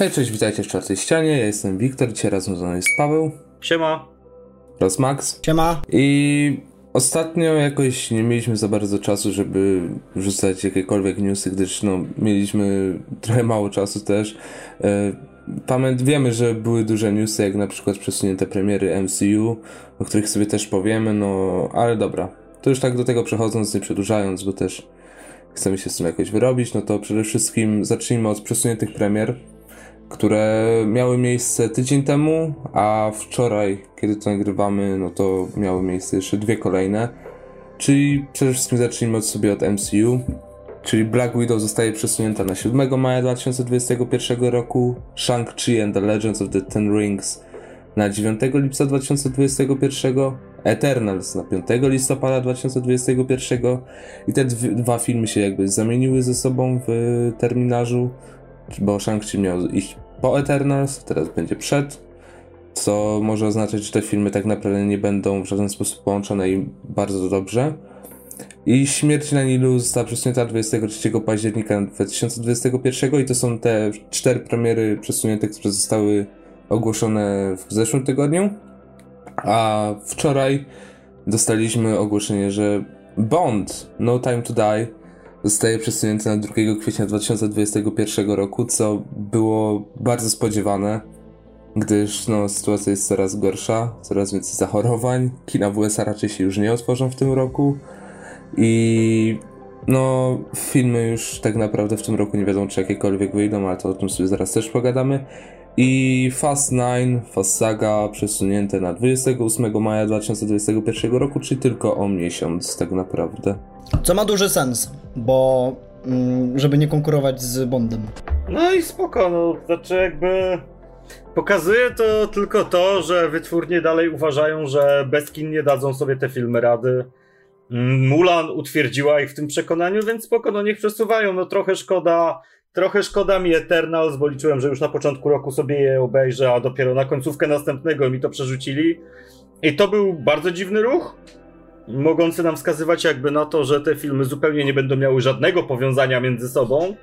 Hej, cześć, witajcie w czwartej ścianie. Ja jestem Wiktor, dzisiaj razem ze mną jest Paweł. Siema. Oraz Max. Siema. I ostatnio jakoś nie mieliśmy za bardzo czasu, żeby wrzucać jakiekolwiek newsy, gdyż no, mieliśmy trochę mało czasu też. E, Pamięt, wiemy, że były duże newsy, jak na przykład przesunięte premiery MCU, o których sobie też powiemy, no ale dobra. To już tak do tego przechodząc, nie przedłużając, bo też chcemy się z tym jakoś wyrobić, no to przede wszystkim zacznijmy od przesuniętych premier, które miały miejsce tydzień temu, a wczoraj, kiedy to nagrywamy, no to miały miejsce jeszcze dwie kolejne. Czyli przede wszystkim zacznijmy od sobie od MCU, czyli Black Widow zostaje przesunięta na 7 maja 2021 roku, Shang-Chi and the Legends of the Ten Rings na 9 lipca 2021, Eternals na 5 listopada 2021 i te dwa filmy się jakby zamieniły ze sobą w terminarzu, bo Shang-Chi miał iść po Eternals, teraz będzie przed, co może oznaczać, że te filmy tak naprawdę nie będą w żaden sposób połączone i bardzo dobrze. I Śmierć na Nilu została przesunięta 23 października 2021 i to są te cztery premiery przesunięte, które zostały ogłoszone w zeszłym tygodniu. A wczoraj dostaliśmy ogłoszenie, że Bond No Time to Die zostaje przesunięty na 2 kwietnia 2021 roku, co było bardzo spodziewane, gdyż no, sytuacja jest coraz gorsza, coraz więcej zachorowań. Kina w USA raczej się już nie otworzą w tym roku. I no, filmy już tak naprawdę w tym roku nie wiadomo, czy jakiekolwiek wyjdą, ale to o tym sobie zaraz też pogadamy. I Fast 9, Fast Saga przesunięte na 28 maja 2021 roku, czyli tylko o miesiąc tak naprawdę. Co ma duży sens, bo mm, żeby nie konkurować z Bondem. No i spoko, no znaczy jakby pokazuje to tylko to, że wytwórnie dalej uważają, że bez kin nie dadzą sobie te filmy rady. Mulan utwierdziła ich w tym przekonaniu, więc spoko, no niech przesuwają, no trochę szkoda Trochę szkoda mi Eternals, bo liczyłem, że już na początku roku sobie je obejrzę, a dopiero na końcówkę następnego mi to przerzucili. I to był bardzo dziwny ruch, mogący nam wskazywać jakby na to, że te filmy zupełnie nie będą miały żadnego powiązania między sobą.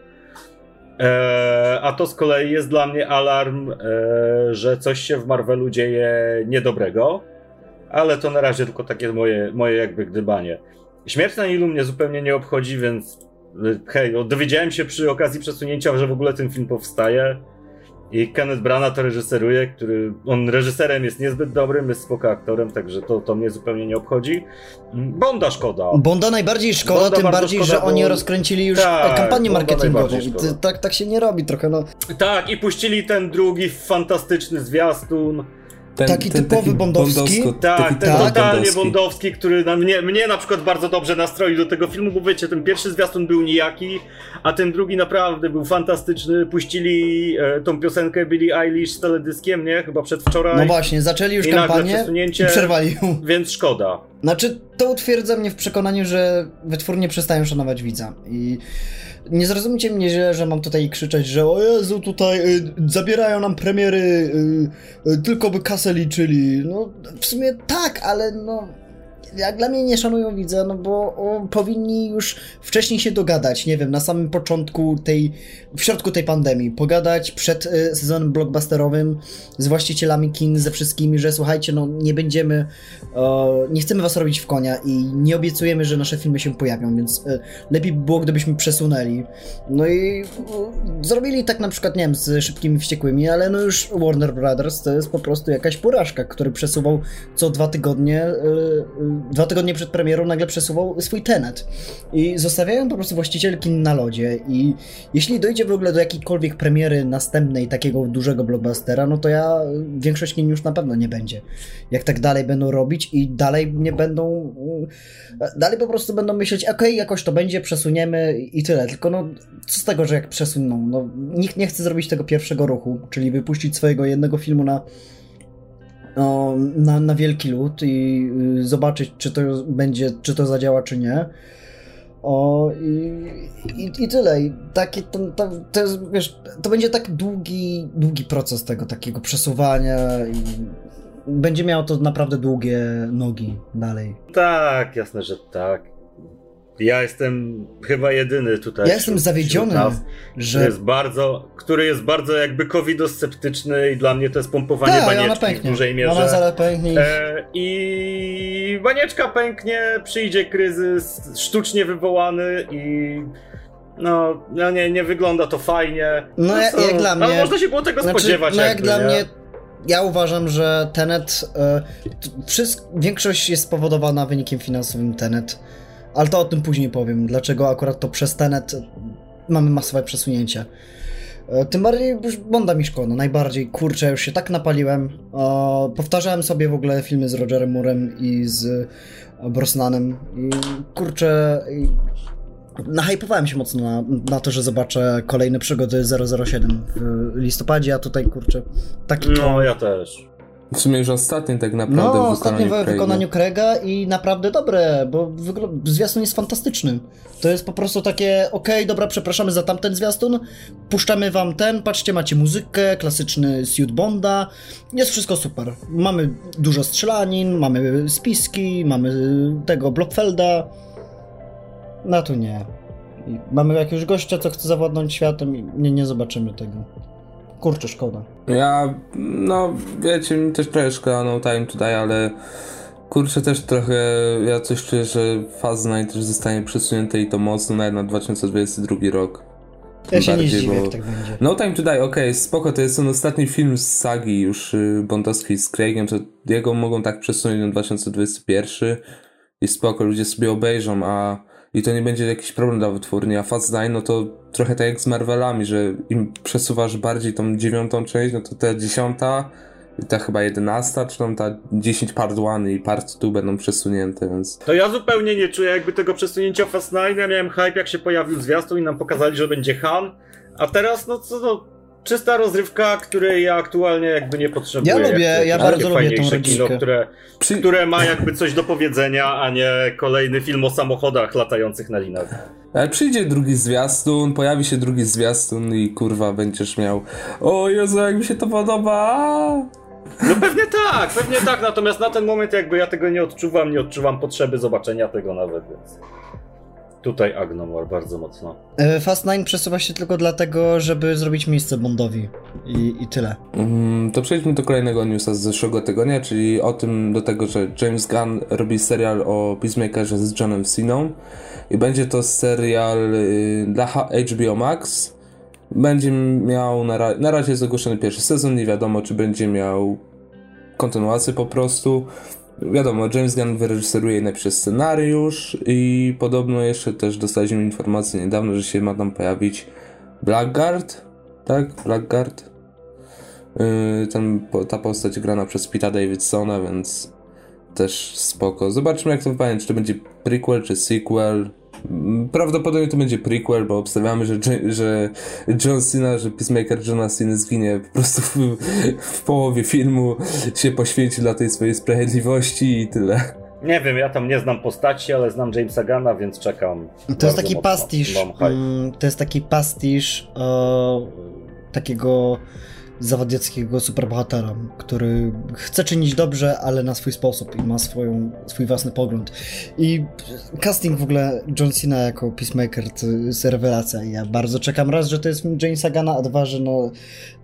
Eee, a to z kolei jest dla mnie alarm, eee, że coś się w Marvelu dzieje niedobrego. Ale to na razie tylko takie moje, moje jakby gdybanie. Śmierć na Nilu mnie zupełnie nie obchodzi, więc hej, no, dowiedziałem się przy okazji przesunięcia, że w ogóle ten film powstaje. I Kenneth Branagh to reżyseruje, który on reżyserem jest niezbyt dobrym, jest spoko aktorem, także to, to mnie zupełnie nie obchodzi. Bonda szkoda. Bonda najbardziej szkoda, Bonda tym bardziej, szkoda, że bo... oni rozkręcili już tak, kampanię marketingową. Tak, tak się nie robi trochę, no. Tak, i puścili ten drugi fantastyczny zwiastun ten, taki ten, typowy taki bondowski. tak, taki ten tak, totalnie bondowski. bondowski, który na mnie, mnie na przykład bardzo dobrze nastroił do tego filmu, bo wiecie, ten pierwszy zwiastun był nijaki, a ten drugi naprawdę był fantastyczny. Puścili e, tą piosenkę Billie Eilish z teledyskiem, nie? Chyba przedwczoraj. No właśnie, zaczęli już I kampanię i przerwali ją. Więc szkoda. Znaczy, to utwierdza mnie w przekonaniu, że wytwórnie przestają szanować widza i nie zrozumcie mnie źle, że mam tutaj krzyczeć, że o Jezu, tutaj y, zabierają nam premiery, y, y, tylko by kasę liczyli. No, w sumie tak, ale no jak dla mnie nie szanują widza, no bo o, powinni już wcześniej się dogadać, nie wiem, na samym początku tej, w środku tej pandemii, pogadać przed y, sezonem blockbusterowym z właścicielami kin, ze wszystkimi, że słuchajcie, no nie będziemy, nie chcemy was robić w konia i nie obiecujemy, że nasze filmy się pojawią, więc y, lepiej by było, gdybyśmy przesunęli. No i zrobili tak na przykład, nie wiem, z Szybkimi Wściekłymi, ale no już Warner Brothers to jest po prostu jakaś porażka, który przesuwał co dwa tygodnie y, dwa tygodnie przed premierą nagle przesuwał swój tenet. I zostawiają po prostu właścicielki na lodzie i jeśli dojdzie w ogóle do jakiejkolwiek premiery następnej takiego dużego blockbustera, no to ja większość kin już na pewno nie będzie. Jak tak dalej będą robić i dalej nie będą dalej po prostu będą myśleć, okej, okay, jakoś to będzie, przesuniemy i tyle. Tylko no, co z tego, że jak przesuną? No, nikt nie chce zrobić tego pierwszego ruchu, czyli wypuścić swojego jednego filmu na na, na wielki lód i y, zobaczyć, czy to będzie, czy to zadziała, czy nie. O, i, i, i tyle. I taki, to, to, to, jest, wiesz, to będzie tak długi, długi proces tego takiego przesuwania i będzie miało to naprawdę długie nogi dalej. Tak, jasne, że tak. Ja jestem chyba jedyny tutaj. Ja jestem zawiedziony, nas, że... Który jest bardzo, który jest bardzo jakby covidosceptyczny i dla mnie to jest pompowanie Tak, banieczki ona w dużej mierze. Ona zaraz pęknie. E, I banieczka pęknie, przyjdzie kryzys sztucznie wywołany i no, no nie, nie wygląda to fajnie. No, jak, jak dla No mnie... można się było tego Znaczy, spodziewać no jak jakby, dla nie? mnie, ja uważam, że Tenet, e, t- wszystk- większość jest spowodowana wynikiem finansowym Tenet, ale to o tym później powiem, dlaczego akurat to przez Tenet mamy masowe przesunięcie. E, Tym bardziej już Bonda mi szkoda, najbardziej, kurczę, już się tak napaliłem. E, powtarzałem sobie w ogóle filmy z Rogerem Moorem i z e, Brosnanem i kurczę, i nahypowałem się mocno na, na to, że zobaczę kolejne przygody 007 w listopadzie, a tutaj kurczę, taki No, ja też. W sumie już ostatni tak naprawdę no, w wykonaniu w wykonaniu Craiga i naprawdę dobre, bo zwiastun jest fantastyczny. To jest po prostu takie, okej, dobra, przepraszamy za tamten zwiastun, puszczamy wam ten, patrzcie, macie muzykę, klasyczny suit Bonda, jest wszystko super. Mamy dużo strzelanin, mamy spiski, mamy tego Bloffelda. No tu nie. Mamy jakiegoś gościa, co chce zawładnąć światem i nie, nie zobaczymy tego. Kurczę, szkoda. Ja, no wiecie, mi też trochę szkoda No Time Today, ale kurczę też trochę, ja coś czuję, że Faz Night też zostanie przesunięte i to mocno nawet na 2022 rok. Ja się nie zdziwię, bo- tak będzie. No Time Today, okej, spoko, to jest ten ostatni film z sagi już y, bondowskiej z Craigiem, to jego mogą tak przesunąć na 2021 i spoko, ludzie sobie obejrzą, a i to nie będzie jakiś problem dla wytwórni, a Fast Nine, no to trochę tak jak z Marvelami, że im przesuwasz bardziej tą dziewiątą część, no to ta dziesiąta ta chyba jedenasta, czy tam ta 10 part 1 i part 2 będą przesunięte, więc To ja zupełnie nie czuję jakby tego przesunięcia Fast Nine. Ja miałem hype jak się pojawił zwiastun i nam pokazali, że będzie Han. A teraz no co to czysta rozrywka, której ja aktualnie jakby nie potrzebuję. Ja lubię, ja bardzo lubię tą kino, które, Przy... które ma jakby coś do powiedzenia, a nie kolejny film o samochodach latających na linach. Ale przyjdzie drugi zwiastun, pojawi się drugi zwiastun i kurwa będziesz miał o Jezu, jak mi się to podoba! No pewnie tak, pewnie tak, natomiast na ten moment jakby ja tego nie odczuwam, nie odczuwam potrzeby zobaczenia tego nawet, więc tutaj Agnomor bardzo mocno. E, Fast 9 przesuwa się tylko dlatego, żeby zrobić miejsce Bondowi. I, i tyle. Mm, To przejdźmy do kolejnego newsa z zeszłego tygodnia, czyli o tym do tego, że James Gunn robi serial o Peacemakerze z Johnem Ceną i będzie to serial y, dla HBO Max. Będzie miał, na, ra- na razie jest ogłoszony pierwszy sezon, nie wiadomo czy będzie miał kontynuację po prostu. Wiadomo, James Gunn wyreżyseruje napisze scenariusz i podobno jeszcze też dostaliśmy informację niedawno, że się ma tam pojawić Blackguard, tak? Blackguard? Yy, ten, ta postać grana przez Pita Davidsona, więc też spoko. Zobaczmy jak to wypadnie, czy to będzie prequel, czy sequel. Prawdopodobnie to będzie prequel, bo obstawiamy, że, że John Cena, że Peacemaker Johna Cena zginie po prostu w, w połowie filmu, się poświęci dla tej swojej sprawiedliwości i tyle. Nie wiem, ja tam nie znam postaci, ale znam Jamesa Gana, więc czekam. To jest taki mocno. pastisz. Mm, To jest taki pastisz e, takiego zawodzieckiego superbohatera, który chce czynić dobrze, ale na swój sposób i ma swoją, swój własny pogląd. I casting w ogóle John Cena jako Peacemaker to jest rewelacja. Ja bardzo czekam raz, że to jest film Jamesa Gana, a dwa, że no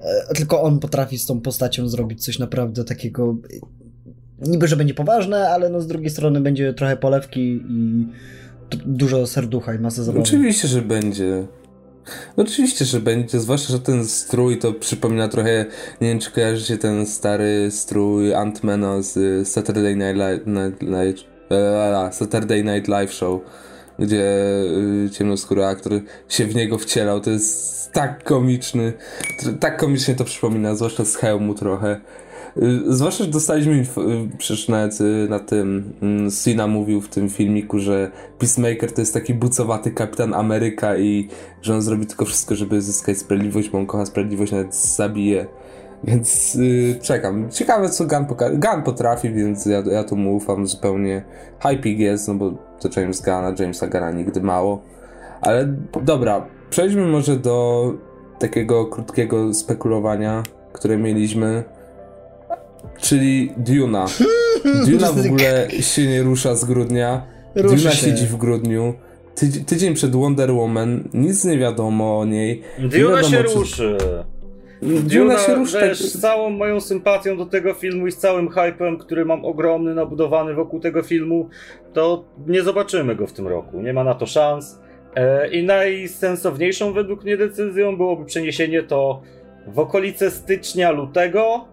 e, tylko on potrafi z tą postacią zrobić coś naprawdę takiego niby, że będzie poważne, ale no z drugiej strony będzie trochę polewki i dużo serducha i masę zabawy. Oczywiście, że będzie. Oczywiście, że będzie, zwłaszcza, że ten strój to przypomina trochę, nie wiem czy kojarzycie ten stary strój Antmana z y, Saturday Night Night, e, Saturday Night Live Show, gdzie y, ciemnoskóry aktor się w niego wcielał, to jest tak komiczny, tak komicznie to przypomina, zwłaszcza z hełmu trochę. Y, Zwłaszcza, że dostaliśmy y, przecież nawet y, na tym mm, Sina mówił w tym filmiku, że Peacemaker to jest taki bucowaty kapitan Ameryka i że on zrobi tylko wszystko, żeby zyskać sprawiedliwość, bo on kocha sprawiedliwość, nawet zabije. Więc y, czekam. Ciekawe co Gun pokaże. Gun potrafi, więc ja, ja tu mu ufam zupełnie. Hyping jest, no bo to James Gunn, a Jamesa Gunna nigdy mało. Ale dobra, przejdźmy może do takiego krótkiego spekulowania, które mieliśmy. Czyli Duna. Duna w ogóle się nie rusza z grudnia. Ruszy Duna się. siedzi w grudniu. tydzień, tydzień przed Wonder Woman, nic nie wiadomo o niej. Duna się czy... ruszy. Duna się ruszy. Wiesz, tak... z całą moją sympatią do tego filmu i z całym hypem, który mam ogromny, nabudowany wokół tego filmu, to nie zobaczymy go w tym roku. Nie ma na to szans. E, I najsensowniejszą według mnie decyzją byłoby przeniesienie to w okolice stycznia, lutego,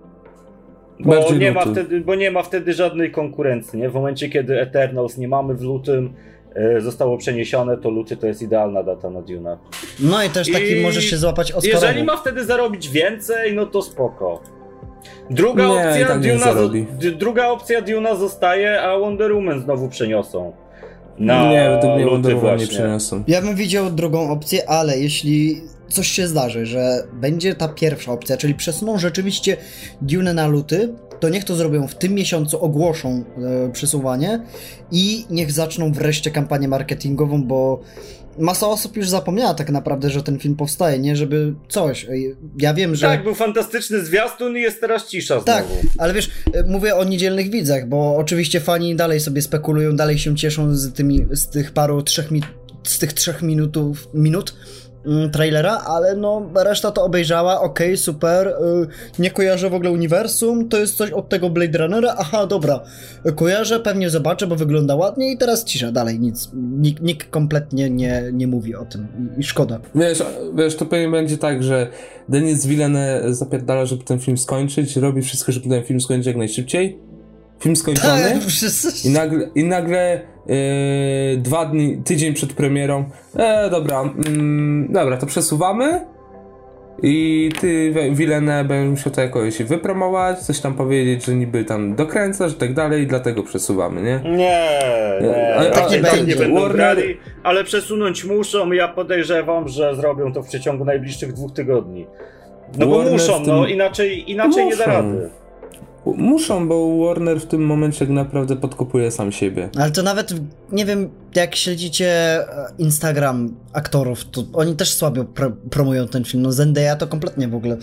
bo nie, ma wtedy, bo nie ma wtedy żadnej konkurencji. Nie? W momencie, kiedy Eternals nie mamy w lutym, e, zostało przeniesione, to luty to jest idealna data na Duna. No i też taki I może się złapać Oscarowo. Jeżeli ma wtedy zarobić więcej, no to spoko. Druga nie, opcja Duna, druga opcja Duna zostaje, a Wonder Woman znowu przeniosą. Na nie, według mnie Woman nie przeniosą. Ja bym widział drugą opcję, ale jeśli coś się zdarzy, że będzie ta pierwsza opcja, czyli przesuną rzeczywiście Dune na luty, to niech to zrobią w tym miesiącu, ogłoszą e, przesuwanie i niech zaczną wreszcie kampanię marketingową, bo masa osób już zapomniała tak naprawdę, że ten film powstaje, nie? Żeby coś. Ja wiem, że... Tak, był fantastyczny zwiastun i jest teraz cisza tak, znowu. Tak, ale wiesz, e, mówię o niedzielnych widzach, bo oczywiście fani dalej sobie spekulują, dalej się cieszą z tymi, z tych paru trzech mi z tych trzech minutów, minut, trailera, ale no reszta to obejrzała, okej, okay, super, y, nie kojarzę w ogóle uniwersum, to jest coś od tego Blade Runnera, aha, dobra, kojarzę, pewnie zobaczę, bo wygląda ładnie i teraz cisza, dalej nic, nikt, nikt kompletnie nie, nie mówi o tym i, i szkoda. Wiesz, wiesz, to pewnie będzie tak, że Denis Villeneuve zapierdala, żeby ten film skończyć, robi wszystko, żeby ten film skończyć jak najszybciej, film skończony tak, i nagle, i nagle yy, dwa dni, tydzień przed premierą, e, dobra, mm, dobra, to przesuwamy i ty, Villeneuve, będziesz musiał to jakoś wypromować, coś tam powiedzieć, że niby tam dokręcasz i tak dalej, i dlatego przesuwamy, nie? Nie, nie, a, tak nie, tak nie będą Warner... ale przesunąć muszą ja podejrzewam, że zrobią to w przeciągu najbliższych dwóch tygodni. No Warner bo muszą, tym... no inaczej, inaczej muszą. nie da rady. Muszą, bo Warner w tym momencie tak naprawdę podkopuje sam siebie. Ale to nawet, nie wiem, jak śledzicie e, Instagram aktorów, to oni też słabo pro promują ten film. No Zendaya to kompletnie w ogóle...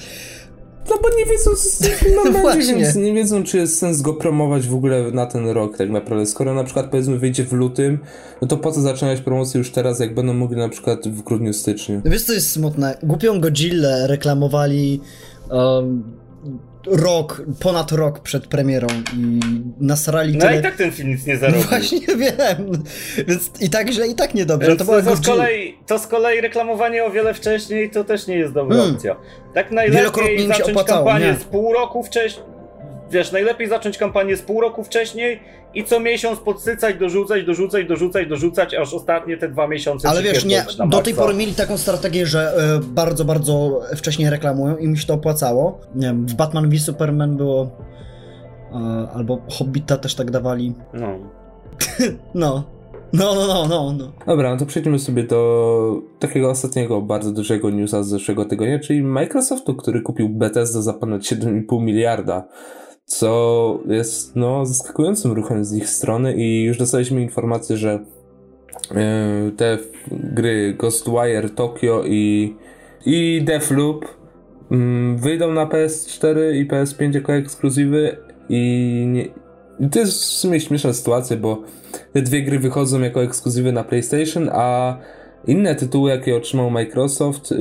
No bo nie wiedzą, Właśnie. więc nie wiedzą, czy jest sens go promować w ogóle na ten rok tak naprawdę. Skoro na przykład powiedzmy wyjdzie w lutym, no to po co zaczynać promocję już teraz, jak będą mogli na przykład w grudniu, styczniu. Wiesz co jest smutne? Głupią Godzilla reklamowali um, rok, ponad rok przed premierą i nasrali No tyle... i tak ten film nic nie zarobił. No właśnie wiem, więc i tak źle, i tak niedobrze. to, to, z kolei, to z kolei reklamowanie o wiele wcześniej to też nie jest dobra hmm. opcja. Tak najlepiej zacząć kampanię nie. z pół roku wcześniej, wiesz, najlepiej zacząć kampanię z pół roku wcześniej i co miesiąc podsycać, dorzucać, dorzucać, dorzucać, dorzucać, aż ostatnie te dwa miesiące Ale wiesz, nie, do tej pory mieli taką strategię, że y, bardzo, bardzo wcześnie reklamują i mi się to opłacało. Nie wiem, w Batman v Superman było y, albo Hobbita też tak dawali. No. no. No, no, no, no, no. Dobra, no to przejdźmy sobie do takiego ostatniego, bardzo dużego newsa z zeszłego tygodnia, czyli Microsoftu, który kupił Bethesda za ponad 7,5 miliarda co jest no, zaskakującym ruchem z ich strony i już dostaliśmy informację, że yy, te gry Ghostwire, Tokyo i, i Deathloop yy, wyjdą na PS4 i PS5 jako ekskluzywy i, nie, i to jest w sumie śmieszna sytuacja, bo te dwie gry wychodzą jako ekskluzywy na PlayStation, a inne tytuły, jakie otrzymał Microsoft yy,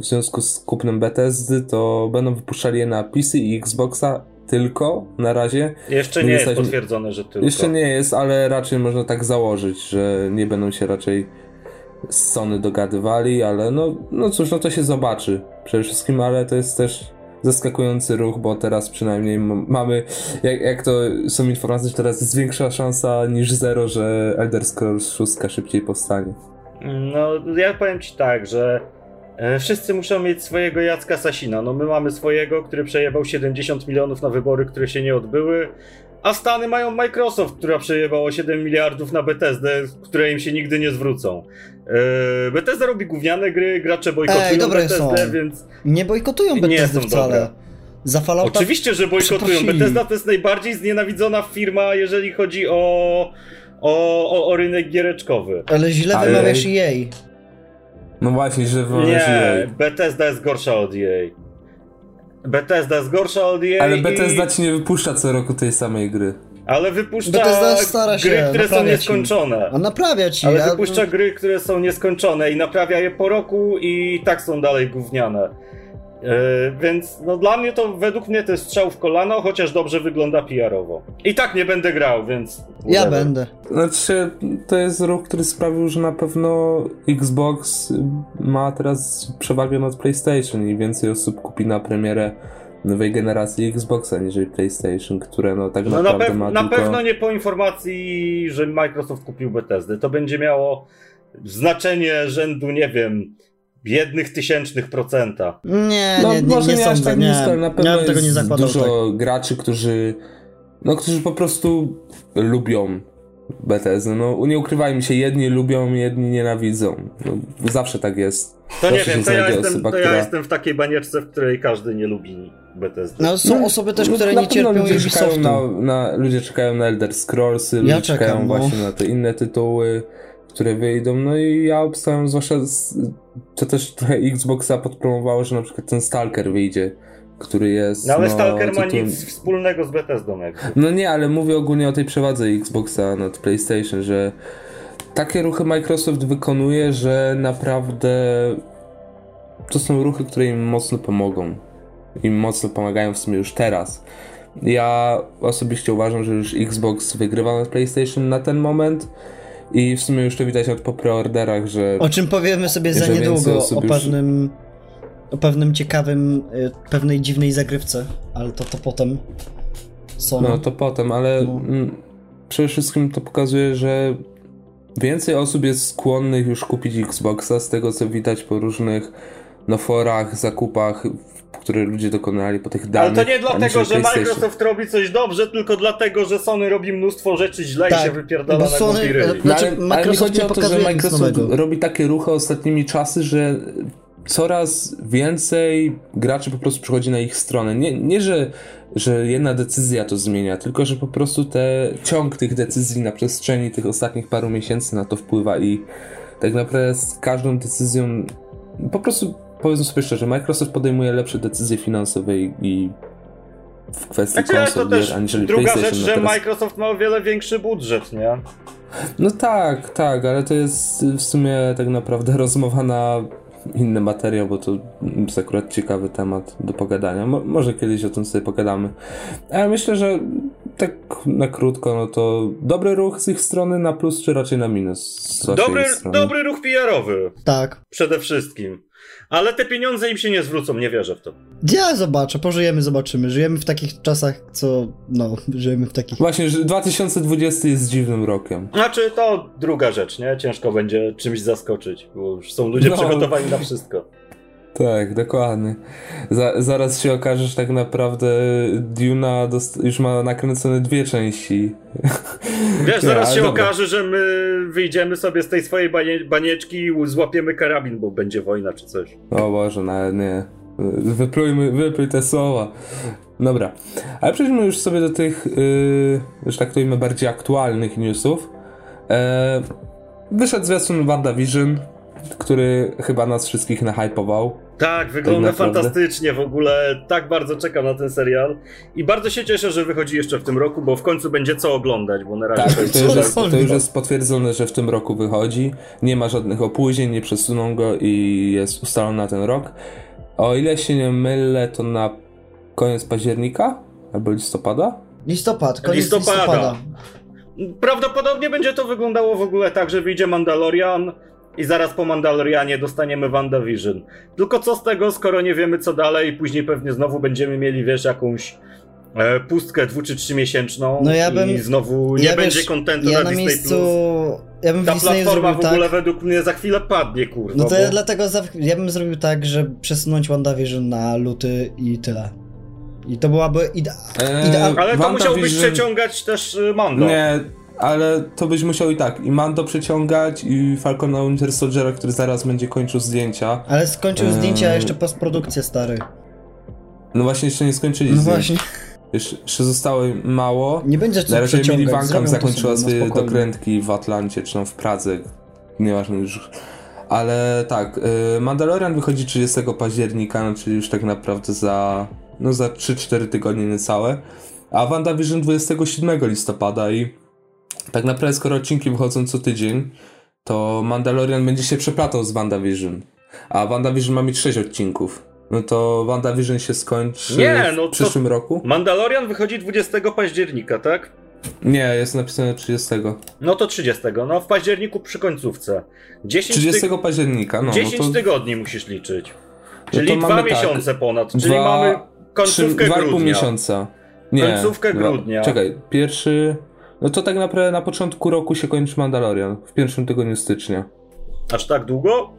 w związku z kupnem Bethesdy, to będą wypuszczali je na PC i Xboxa tylko na razie. Jeszcze nie, nie jest potwierdzone, że tylko. Jeszcze nie jest, ale raczej można tak założyć, że nie będą się raczej z Sony dogadywali, ale no, no cóż, no to się zobaczy przede wszystkim, ale to jest też zaskakujący ruch, bo teraz przynajmniej mamy, jak, jak to są informacje, że teraz jest większa szansa niż zero, że Elder Scrolls 6 szybciej powstanie. No, ja powiem ci tak, że wszyscy muszą mieć swojego Jacka Sasina. No my mamy swojego, który przejebał 70 milionów na wybory, które się nie odbyły. A Stany mają Microsoft, która przejebało 7 miliardów na Bethesdę, które im się nigdy nie zwrócą. Bethesda robi gówniane gry, gracze bojkotują Ej, Bethesdę, są. więc... Nie bojkotują Bethesdy wcale. Za Fallouta... Oczywiście, że bojkotują. Bethesda to jest najbardziej znienawidzona firma, jeżeli chodzi o, o, o, o rynek giereczkowy. Ale źle Ale... wymawiasz jej. No właśnie, że Nie, EA. Bethesda jest gorsza od EA. Bethesda jest gorsza od EA Ale Bethesda i... ci nie wypuszcza co roku tej samej gry. Ale wypuszcza Bethesda stara gry, się, które są ci. nieskończone. A naprawia ci. Ale wypuszcza gry, które są nieskończone i naprawia je po roku i tak są dalej gówniane. Yy, więc no dla mnie to według mnie to jest strzał w kolano, chociaż dobrze wygląda PR-owo. I tak nie będę grał, więc. Ja whatever. będę. Znaczy, to jest ruch, który sprawił, że na pewno Xbox ma teraz przewagę nad PlayStation i więcej osób kupi na premierę nowej generacji Xboxa niżeli PlayStation, które no tak No na, naprawdę pew- ma na tylko... pewno nie po informacji, że Microsoft kupił Bethesdę. To będzie miało znaczenie rzędu, nie wiem, jednych tysięcznych procenta. Nie, No nie, nie, może nie, nie, aż sądzę, tak nie. nisko, ale na ja pewno bym tego nie jest zakładał dużo tak. graczy, którzy no, którzy po prostu lubią Bethesdę. No nie ukrywajmy się, jedni lubią, jedni nienawidzą. No, zawsze tak jest. To nie Zawsze wiem, się to ja, jestem, osoba, to ja która- jestem w takiej banieczce, w której każdy nie lubi Bethesdy. No są No, osoby też, No, które nie cierpią ludzie czekają Ubisoftu. na, na, Ludzie czekają na Elder Scrollsy, ludzie czekam, czekają no. właśnie na te inne tytuły, które wyjdą. No i ja obstawiam, zwłaszcza z, to też trochę Xboxa podpromowało, że na przykład ten Stalker wyjdzie, który jest. No ale no, Stalker ma tytułem- nic wspólnego z Bethesdą jakby. No nie, ale mówię ogólnie o tej przewadze Xboxa nad PlayStation, że takie ruchy Microsoft wykonuje, że naprawdę to są ruchy, które im mocno pomogą. Im mocno pomagają w sumie już teraz. Ja osobiście uważam, że już Xbox wygrywa nad PlayStation na ten moment i w sumie już to widać od po preorderach, że O czym powiemy sobie za niedługo, o już- pewnym, o pewnym ciekawym, y, pewnej dziwnej zagrywce, ale to to potem. Sony. No to potem, ale No. mm, przede wszystkim to pokazuje, że więcej osób jest skłonnych już kupić Xboxa z tego co widać po różnych no, forach, zakupach, które ludzie dokonali po tych Ale danych. to nie dlatego, że. Microsoft robi coś dobrze, tylko dlatego, że Sony robi mnóstwo rzeczy źle i Tak, się wypierdala bo na Sony- głupi ryj. No, No, Znaczy, ale, ale mi chodzi o to, że Microsoft robi takie ruchy ostatnimi czasy, że coraz więcej graczy po prostu przychodzi na ich stronę. Nie, nie że, że jedna decyzja to zmienia, tylko że po prostu te, ciąg tych decyzji na przestrzeni tych ostatnich paru miesięcy na to wpływa i tak naprawdę z każdą decyzją po prostu powiedzmy sobie szczerze, Microsoft podejmuje lepsze decyzje finansowe i, i w kwestii Znaczy, to konsol, też gier, aniżeli druga PlayStation. rzecz, no że teraz- Microsoft ma o wiele większy budżet, nie? No tak, tak, ale to jest w sumie tak naprawdę rozmowa na inny materiał, bo to jest akurat ciekawy temat do pogadania. Mo- może kiedyś o tym sobie pogadamy. Ale myślę, że tak na krótko, no to dobry ruch z ich strony na plus, czy raczej na minus Dobry, dobry ruch PR-owy, Tak. przede wszystkim. Ale te pieniądze im się nie zwrócą, nie wierzę w to. Ja zobaczę, pożyjemy, zobaczymy. Żyjemy w takich czasach, co. No, żyjemy w takich. Właśnie, że 2020 jest dziwnym rokiem. Znaczy, to druga rzecz, nie? Ciężko będzie czymś zaskoczyć, bo już są ludzie No. przygotowani na wszystko. Tak, dokładnie. Za, zaraz się okaże, że tak naprawdę Duna już ma nakręcone dwie części. Wiesz, zaraz ale się dobra. okaże, że my wyjdziemy sobie z tej swojej banie- banieczki i złapiemy karabin, bo będzie wojna czy coś. O Boże, nawet nie. Wyplujmy, wypluj te słowa. Dobra, ale przejdźmy już sobie do tych, yy, że tak to ujmę, bardziej aktualnych newsów. E, wyszedł zwiastun WandaVision, który chyba nas wszystkich nahypował. Tak, wygląda naprawdę. fantastycznie w ogóle. Tak bardzo czekam na ten serial. I bardzo się cieszę, że wychodzi jeszcze w tym roku, bo w końcu będzie co oglądać, bo na razie Tak, to jest to już, jest, to już jest potwierdzone, że w tym roku wychodzi. Nie ma żadnych opóźnień, nie przesuną go i jest ustalony na ten rok. O ile się nie mylę, to na koniec października albo listopada? Listopad, koniec Listopada. listopada. Prawdopodobnie będzie to wyglądało w ogóle tak, że wyjdzie Mandalorian i zaraz po Mandalorianie dostaniemy WandaVision. Tylko co z tego, skoro nie wiemy co dalej i później pewnie znowu będziemy mieli, wiesz, jakąś e, pustkę dwu czy trzy miesięczną No ja bym- i znowu nie ja będzie wiesz, kontentu Ja na na Disney+. miejscu. Plus. Ja bym Ta Disneyu platforma w ogóle tak. według mnie za chwilę padnie, kurwa. No to bo... ja dlatego za, ja bym zrobił tak, że przesunąć WandaVision na luty i tyle. I to byłaby idea, Eee, idealna. Ale to musiałbyś przeciągać też y, Mando. Nie, ale to byś musiał i tak i Mando przeciągać i Falcona Winter Soldiera, który zaraz będzie kończył zdjęcia. Ale skończył Eee. zdjęcia, a jeszcze postprodukcję stary. No właśnie jeszcze nie skończyli No zdjęć. właśnie. Jeszcze, jeszcze zostało mało. Nie będzie co Na razie. Emily Van zakończyła sobie, no dokrętki w Atlancie, czy tam w Pradze. Nieważne już. Ale tak, y, Mandalorian wychodzi 30 października, no czyli już tak naprawdę za, no za 3-4 tygodnie niecałe. a WandaVision 27 listopada i tak naprawdę skoro odcinki wychodzą co tydzień, to Mandalorian będzie się przeplatał z WandaVision. A WandaVision ma mieć 6 odcinków. No to WandaVision się skończy Nie, no w przyszłym to... roku? Mandalorian wychodzi 20 października, tak? Nie, jest napisane 30. No to 30. No w październiku przy końcówce. 10 30 ty... października, no. 10 no to... tygodni musisz liczyć. Czyli no dwa tak, miesiące ponad. Czyli dwa, mamy końcówkę trzy, grudnia. pół miesiąca. Nie, końcówkę dwa, grudnia. Czekaj, pierwszy... No to tak naprawdę na początku roku się kończy Mandalorian. W pierwszym tygodniu stycznia. Aż tak długo?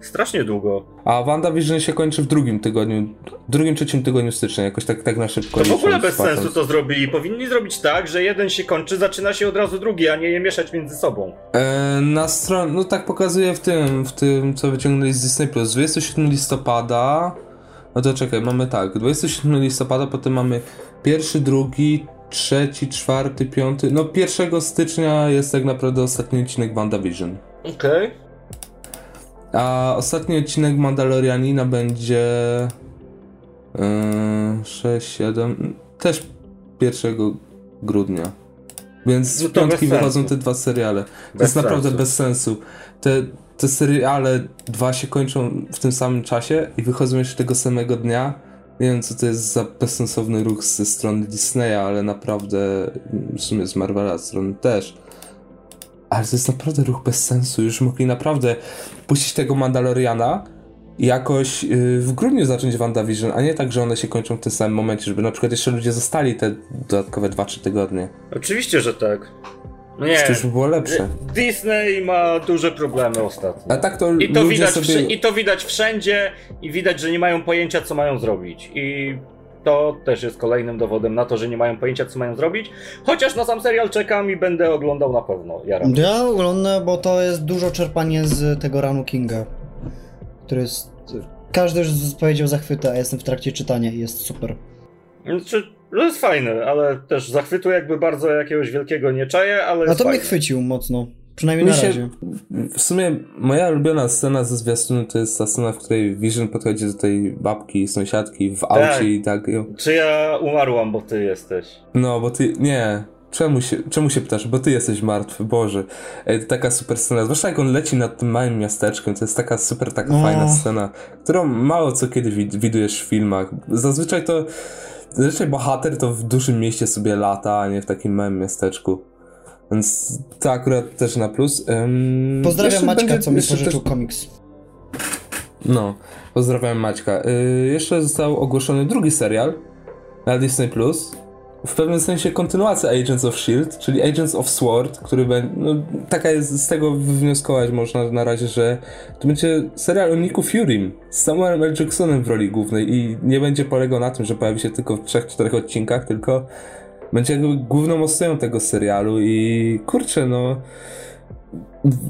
Strasznie długo. A WandaVision się kończy w drugim tygodniu, drugim, trzecim tygodniu stycznia, jakoś tak, tak na szybko. To w ogóle bez sensu to zrobili. Powinni zrobić tak, że jeden się kończy, zaczyna się od razu drugi, a nie je mieszać między sobą. E, na stronie, no tak pokazuje w tym, w tym, co wyciągnęli z Disney+. Plus. 27 listopada, no to czekaj, mamy tak, 27 listopada, potem mamy pierwszy, drugi, trzeci, czwarty, piąty, no 1 stycznia jest tak naprawdę ostatni odcinek WandaVision. Okej. Okay. A ostatni odcinek Mandalorianina będzie yy, 6, 7, też 1 grudnia. Więc no w piątki wychodzą te dwa seriale. To bez jest naprawdę sensu. bez sensu. Te, te seriale dwa się kończą w tym samym czasie i wychodzą jeszcze tego samego dnia. Nie wiem, co to jest za bezsensowny ruch ze strony Disneya, ale naprawdę w sumie z Marvela strony też. Ale to jest naprawdę ruch bez sensu. Już mogli naprawdę puścić tego Mandaloriana i jakoś yy, w grudniu zacząć WandaVision, a nie tak, że one się kończą w tym samym momencie, żeby na przykład jeszcze ludzie zostali te dodatkowe 2-3 tygodnie. Oczywiście, że tak. No nie. Już by było lepsze. Disney ma duże problemy ostatnio. A tak to I to, ludzie widać, sobie... I to widać wszędzie i widać, że nie mają pojęcia, co mają zrobić. I to też jest kolejnym dowodem na to, że nie mają pojęcia, co mają zrobić. Chociaż na sam serial czekam i będę oglądał na pewno. Jaram. Ja oglądam, bo to jest dużo czerpanie z tego ranu Kinga, który jest... Każdy już powiedział zachwyty, a jestem w trakcie czytania i jest super. Znaczy, to jest fajne, ale też zachwytu jakby bardzo jakiegoś wielkiego nie czaję, ale A to fajne. mnie chwycił mocno. Przynajmniej Mi na się- razie. W sumie moja ulubiona scena ze zwiastunu to jest ta scena, w której Vision podchodzi do tej babki, sąsiadki w aucie i tak... Czy ja umarłam, bo ty jesteś? No, bo ty... Nie. Czemu się, czemu się pytasz? Bo ty jesteś martwy, Boże. Ej, to taka super scena. Zwłaszcza jak on leci nad tym małym miasteczkiem, to jest taka super, taka No. fajna scena, którą mało co kiedy wid- widujesz w filmach. Zazwyczaj to... Zazwyczaj bohater to w dużym mieście sobie lata, a nie w takim małym miasteczku. Więc to akurat też na plus. Ym, Pozdrawiam Maćka, będzie- co mi pożyczył też- komiks. No, pozdrawiam Maćka. Y, jeszcze został ogłoszony drugi serial na Disney+. Plus. W pewnym sensie kontynuacja Agents of S.H.I.E.L.D., czyli Agents of S.W.O.R.D., który będzie... No, taka jest, z tego wywnioskować można na razie, że to będzie serial o Niku Furym z Samuelem L. Jacksonem w roli głównej i nie będzie polegał na tym, że pojawi się tylko w 3-4 odcinkach, tylko będzie jakby główną ostoją tego serialu i kurczę, no...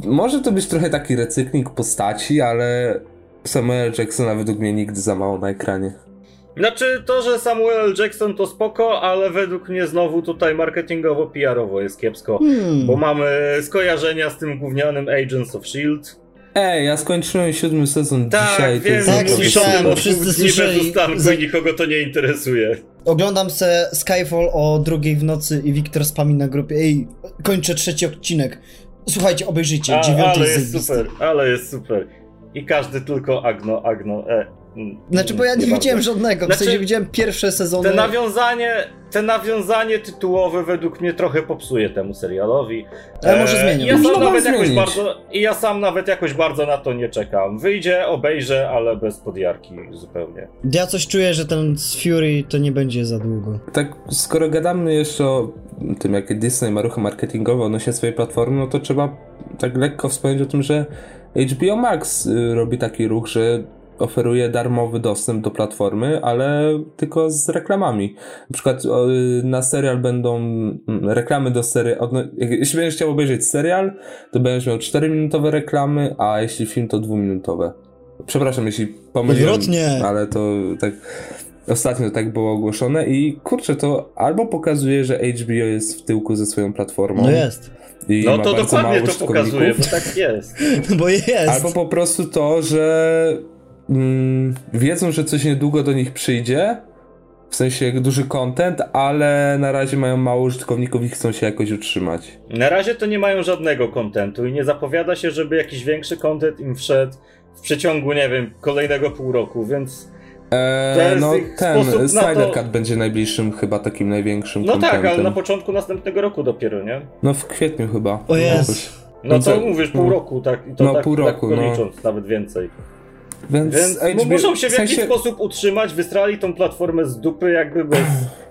Może to być trochę taki recykling postaci, ale Samuel Jacksona według mnie nigdy za mało na ekranie. Znaczy to, że Samuel. Jackson to spoko, ale według mnie znowu tutaj marketingowo, PR-owo jest kiepsko. Hmm. Bo mamy skojarzenia z tym gównianym Agents of S.H.I.E.L.D. Ej, ja skończyłem siódmy sezon Tak, dzisiaj. wiem, Tak, słyszałem, tym, super. o wszyscy słyszeli. Za- i nikogo to nie interesuje. Oglądam se Skyfall o drugiej w nocy i Wiktor spami na grupie. Ej, kończę trzeci odcinek. Słuchajcie, obejrzyjcie, A, dziewiąty ale jest jest zajebisty. super, ale jest super. I każdy tylko Agno, Agno, e. Znaczy, bo ja nie, bardzo. widziałem żadnego, w Znaczy, sensie widziałem pierwsze sezony. Te nawiązanie, te nawiązanie tytułowe według mnie trochę popsuje temu serialowi. Ale może zmienią. I Ja sam nawet jakoś zmienić. bardzo, I ja sam nawet jakoś bardzo na to nie czekam. Wyjdzie, obejrzę, ale bez podjarki zupełnie. Ja coś czuję, że ten z Fury to nie będzie za długo. Tak, skoro gadamy jeszcze o tym, jakie Disney ma ruchy marketingowe odnośnie swojej platformy, no to trzeba tak lekko wspomnieć o tym, że HBO Max y, robi taki ruch, że oferuje darmowy dostęp do platformy, ale tylko z reklamami. Na przykład na serial będą mm, reklamy do serialu. Jeśli będziesz chciał obejrzeć serial, to będziesz miał 4-minutowe reklamy, a jeśli film, to 2-minutowe. Przepraszam, jeśli pomyliłem, Odwrotnie. ale to tak ostatnio tak było ogłoszone i kurczę, to albo pokazuje, że HBO jest w tyłku ze swoją platformą No jest. i No ma to bardzo dokładnie mało to pokazuje, bo tak jest. Bo jest. albo po prostu to, że mm, wiedzą, że coś niedługo do nich przyjdzie, w sensie duży content, ale na razie mają mało użytkowników i chcą się jakoś utrzymać. Na razie to nie mają żadnego kontentu i nie zapowiada się, żeby jakiś większy content im wszedł w przeciągu, nie wiem, kolejnego pół roku, więc Eee, no ten Snyder to... Cut będzie najbliższym chyba takim największym No contentem. tak, ale na początku następnego roku dopiero, nie? No w kwietniu chyba. O jest. No to mówisz pół no. roku, tak? I to no tak, pół tak roku, no. licząc, nawet więcej. Więc, Więc HBO, muszą się w, jakiś sposób utrzymać, wystrali tą platformę z dupy jakby bez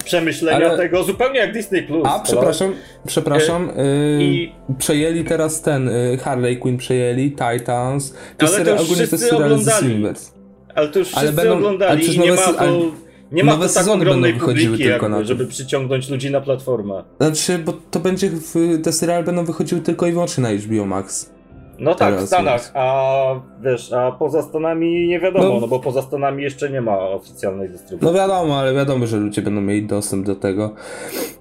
przemyślenia Ale... tego, zupełnie jak Disney+. Plus. A, przepraszam, przepraszam, yy, I... przejęli teraz ten, yy, Harley Quinn przejęli, Titans, to Ale to już ogólnie to jest oglądali. Ale to już wszyscy ale będą, oglądali ale i nie ma to... Ale... Nie ma nowe to tak ogromnej publiki, tylko jakby, żeby przyciągnąć ludzi na platformę. Znaczy, bo to będzie, te seriale będą wychodziły tylko i wyłącznie na HBO Max. No tak, w Stanach, a wiesz, a poza Stanami nie wiadomo, no, no, bo poza Stanami jeszcze nie ma oficjalnej dystrybucji. No wiadomo, ale wiadomo, że ludzie będą mieli dostęp do tego.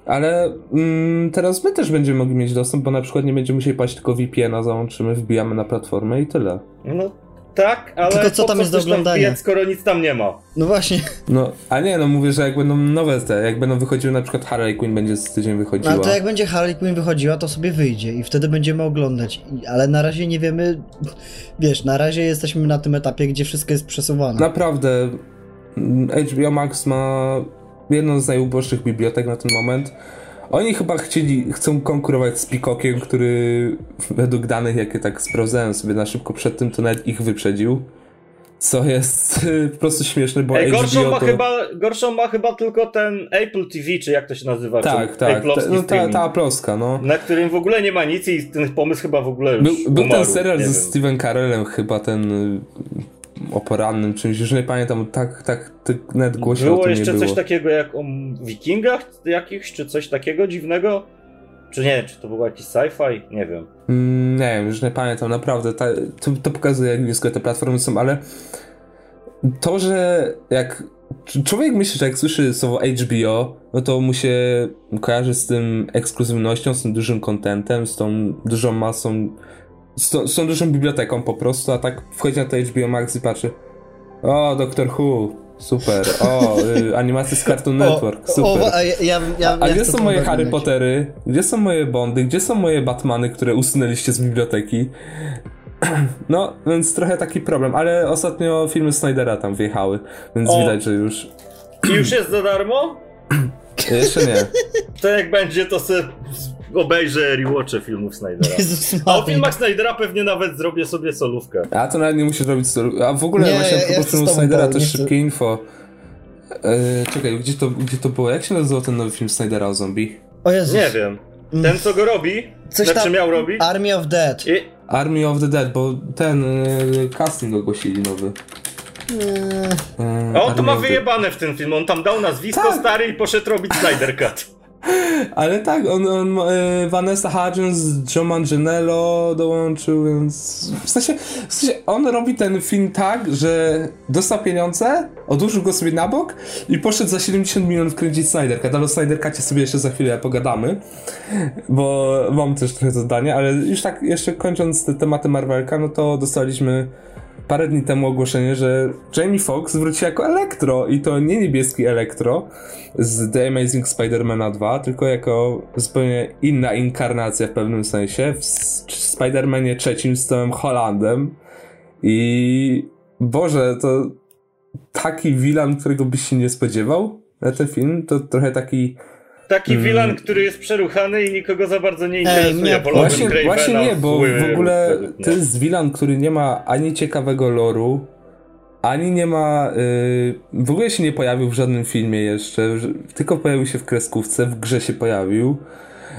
Ale mm, teraz my też będziemy mogli mieć dostęp, bo na przykład nie będziemy musieli paść tylko VPN-a, załączymy, wbijamy na platformę i tyle. No tak, ale Tylko co tam jest do oglądania? Tam skoro nic tam nie ma. No właśnie. No, a nie, no mówię, że jak będą nowe te, jak będą wychodziły na przykład Harley Quinn będzie z tydzień wychodziła. No to jak będzie Harley Quinn wychodziła, to sobie wyjdzie i wtedy będziemy oglądać. Ale na razie nie wiemy, wiesz, na razie jesteśmy na tym etapie, gdzie wszystko jest przesuwane. Naprawdę, HBO Max ma jedną z najuboższych bibliotek na ten moment. Oni chyba chcieli, chcą konkurować z Peacockiem, który według danych, jakie tak sprawdzałem sobie na szybko przed tym, to nawet ich wyprzedził. Co jest po prostu śmieszne, bo Ej, gorszą, HBO ma to... chyba, gorszą ma chyba tylko ten Apple TV, czy jak to się nazywa? Tak, tak. Ta, no, ta, ta Apple'owska, no. Na którym w ogóle nie ma nic i ten pomysł chyba w ogóle już Był, był umarł, ten serial ze Steven Carellem chyba, ten o porannym czymś, już nie pamiętam, tak, tak, tak nawet głośno było o tym jeszcze nie było. coś takiego jak o wikingach jakichś, czy coś takiego dziwnego? Czy nie, czy to było jakiś sci-fi? Nie wiem. Mm, nie wiem, już nie pamiętam, naprawdę, ta, to, to pokazuje jak blisko te platformy są, ale to, że jak człowiek myśli, że jak słyszy słowo HBO, no to mu się kojarzy z tym ekskluzywnością, z tym dużym kontentem, z tą dużą masą z, tą, z tą dużą biblioteką po prostu, a tak wchodzi na to HBO Max i patrzy o, Doctor Who, super, o, y, animacje z Cartoon Network, super. O, a, ja, ja, a, a gdzie są moje Harry Pottery? Gdzie są moje Bondy? Gdzie są moje Batmany, które usunęliście z biblioteki? No, więc trochę taki problem, ale ostatnio filmy Snydera tam wjechały, więc o. widać, że już... I już jest za darmo? Jeszcze nie. To jak będzie, to sobie obejrzę rewatche filmów Snydera. A o filmach Snydera pewnie nawet zrobię sobie solówkę. A to nawet nie musisz robić solówkę. A w ogóle nie, właśnie ja, ja filmu Snydera też szybkie info. E, czekaj, gdzie to, gdzie to było? Jak się nazywał ten nowy film Snydera o zombie? O Jezus. Nie wiem. Ten co go robi? Coś znaczy tam miał robić? Army of Dead. I... Army of the Dead, bo ten y, casting ogłosili nowy. Eee, on to ma wyjebane w tym filmie. On tam dał nazwisko tak. stary i poszedł robić Snyder Cut. Ale tak, on, on e, Vanessa Hudgens, Joe Manganiello dołączył, więc w sensie, w sensie on robi ten film tak, że dostał pieniądze, odłożył go sobie na bok i poszedł za 70 milionów kręcić Snyder Cut, ale o Snyder Cutie sobie jeszcze za chwilę pogadamy, bo mam też trochę zadania, ale już tak jeszcze kończąc te tematy Marvelka, no to dostaliśmy parę dni temu ogłoszenie, że Jamie Foxx wróci jako Elektro i to nie niebieski Elektro z The Amazing Spider-Mana 2, tylko jako zupełnie inna inkarnacja w pewnym sensie w Spider-Manie trzecim z Tomem Hollandem. I Boże, to taki villain, którego byś się nie spodziewał na ten film, to trochę taki taki mm. villain, który jest przeruchany i nikogo za bardzo nie interesuje. Ej, nie, właśnie, właśnie nie, bo w ogóle to jest villain, który nie ma ani ciekawego loru, ani nie ma. Yy, w ogóle się nie pojawił w żadnym filmie jeszcze, tylko pojawił się w kreskówce, w grze się pojawił.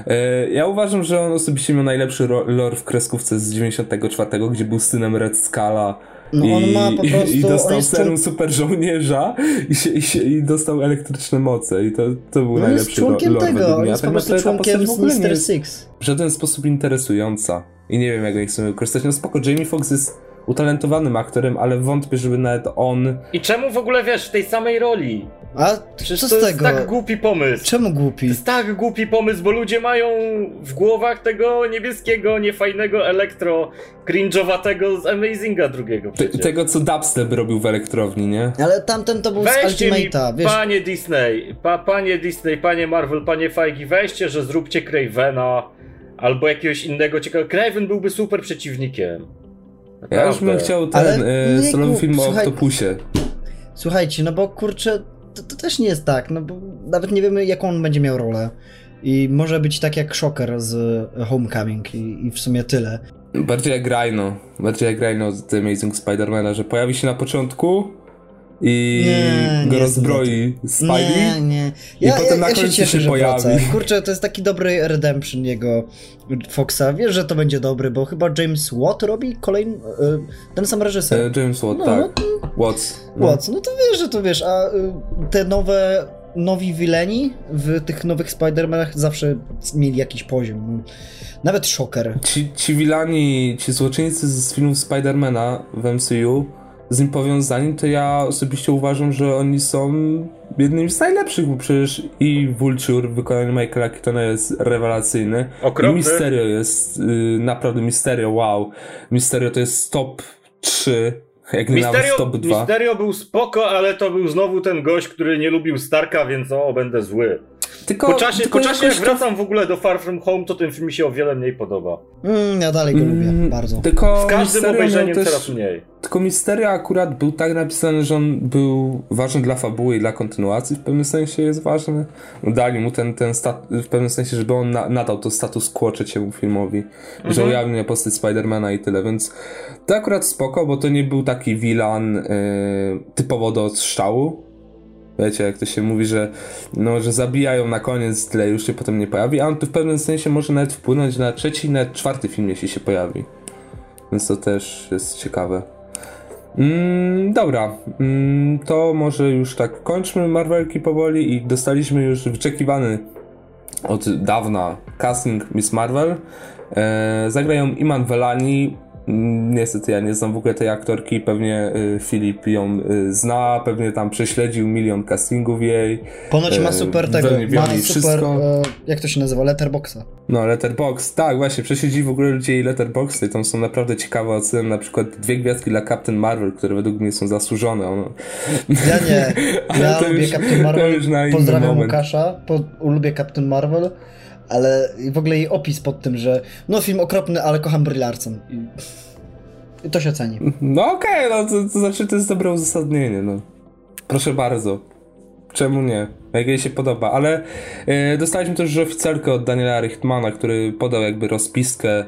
Yy, ja uważam, że on osobiście miał najlepszy lore w kreskówce z 94, gdzie był synem Red Scala no I, on ma po prostu... I, i dostał serum super żołnierza i, się, i, się, i dostał elektryczne moce i to, to był no najlepszy jest członkiem lore tego, on jest po prostu członkiem Sinister Six. W żaden sposób interesująca i nie wiem jak jej chcemy wykorzystać. No spoko, Jamie Foxx jest utalentowanym aktorem, ale wątpię, żeby nawet on... I czemu w ogóle, wiesz, w tej samej roli? A Przecież co to z jest tego? tak głupi pomysł. Czemu To głupi? jest tak głupi pomysł, bo ludzie mają w głowach tego niebieskiego, niefajnego elektro cringe'owatego z Amazinga drugiego Te, przecież. tego, co dubstep robił w elektrowni, nie? Ale tamten to był z Weźcie mi, Ultimate'a, wiesz. panie Disney, pa, panie Disney, panie Marvel, panie Feige, weźcie, że zróbcie Cravena albo jakiegoś innego ciekawego. Craven byłby super przeciwnikiem. Ja już bym Naprawdę. chciał ten e, solowy film o słuchaj. Octopusie. Słuchajcie, no bo kurczę, to, to też nie jest tak, no bo nawet nie wiemy jaką on będzie miał rolę. I może być tak jak Shocker z Homecoming i, i w sumie tyle. Bardziej jak Rhino. Bardziej jak Rhino z The Amazing Spider-Mana, że pojawi się na początku i Nie, go nie rozbroi Spidey. Nie, nie. I Ja, potem ja, na ja się końcu cieszę, się pojawi. wraca. Kurczę, to jest taki dobry redemption jego Foxa. Wiesz, że to będzie dobry, bo chyba James Watt robi kolejny, e, ten sam reżyser. E, James Watt, No, tak. Watts. No. Watts, no to wiesz, że to wiesz, a y, te nowe, nowi wileni w tych nowych Spider-Manach zawsze mieli jakiś poziom. no. Nawet Shocker. Ci, ci wilani, ci złoczyńcy z filmów Spidermana w MCU, z nim powiązani, to ja osobiście uważam, że oni są jednymi z najlepszych, bo przecież i Vulture w wykonaniu Michaela Keatona jest rewelacyjny. Okropny. I Mysterio jest y, naprawdę Mysterio, wow. Mysterio to jest top 3, jak Misterio, top 2. Misterio był spoko, ale to był znowu ten gość, który nie lubił Starka, więc o, będę zły. Tylko, Po czasie, tylko po czasie jak jakoś to- wracam w ogóle do Far From Home, to ten film mi się o wiele mniej podoba. Mm, ja dalej go lubię, Mm, bardzo. Tylko Z każdym obejrzeniem też... coraz mniej. Tylko Misterio akurat był tak napisany, że on był ważny dla fabuły i dla kontynuacji, w pewnym sensie jest ważny. Dali mu ten, ten stat, w pewnym sensie, żeby on na, nadał to status quo trzeciemu filmowi, Mhm. że ujawnia postać Spidermana i tyle, więc to akurat spoko, bo to nie był taki vilan y, typowo do odstrzału. Wiecie, jak to się mówi, że no, że zabijają na koniec, tyle już się potem nie pojawi, a on tu w pewnym sensie może nawet wpłynąć na trzeci, nawet czwarty film, jeśli się pojawi. Więc to też jest ciekawe. Mm, dobra, mm, to może już tak kończmy Marvelki powoli i dostaliśmy już wyczekiwany od dawna casting Miss Marvel. E, zagrają Iman Velani. Niestety ja nie znam w ogóle tej aktorki, pewnie y, Filip ją y, zna, pewnie tam prześledził milion castingów jej. Ponoć ma e, super tego, ma super, wszystko. e, jak to się nazywa, letterboxa. No, Letterbox, tak, właśnie, prześledzi w ogóle ludzie jej Letterboxy, tam są naprawdę ciekawe oceny, na przykład dwie gwiazdki dla Captain Marvel, które według mnie są zasłużone. Ono... Ja nie, ja lubię już- Captain Marvel, pozdrawiam moment. Łukasza, po, lubię Captain Marvel, ale w ogóle jej opis pod tym, że no film okropny, ale kocham Brie Larson. I, to się ceni. No okej, no to, to znaczy to jest dobre uzasadnienie, no. Proszę bardzo. Czemu nie? Jak jej się podoba, ale e, dostaliśmy też już oficjalkę od Daniela Richtmana, który podał jakby rozpiskę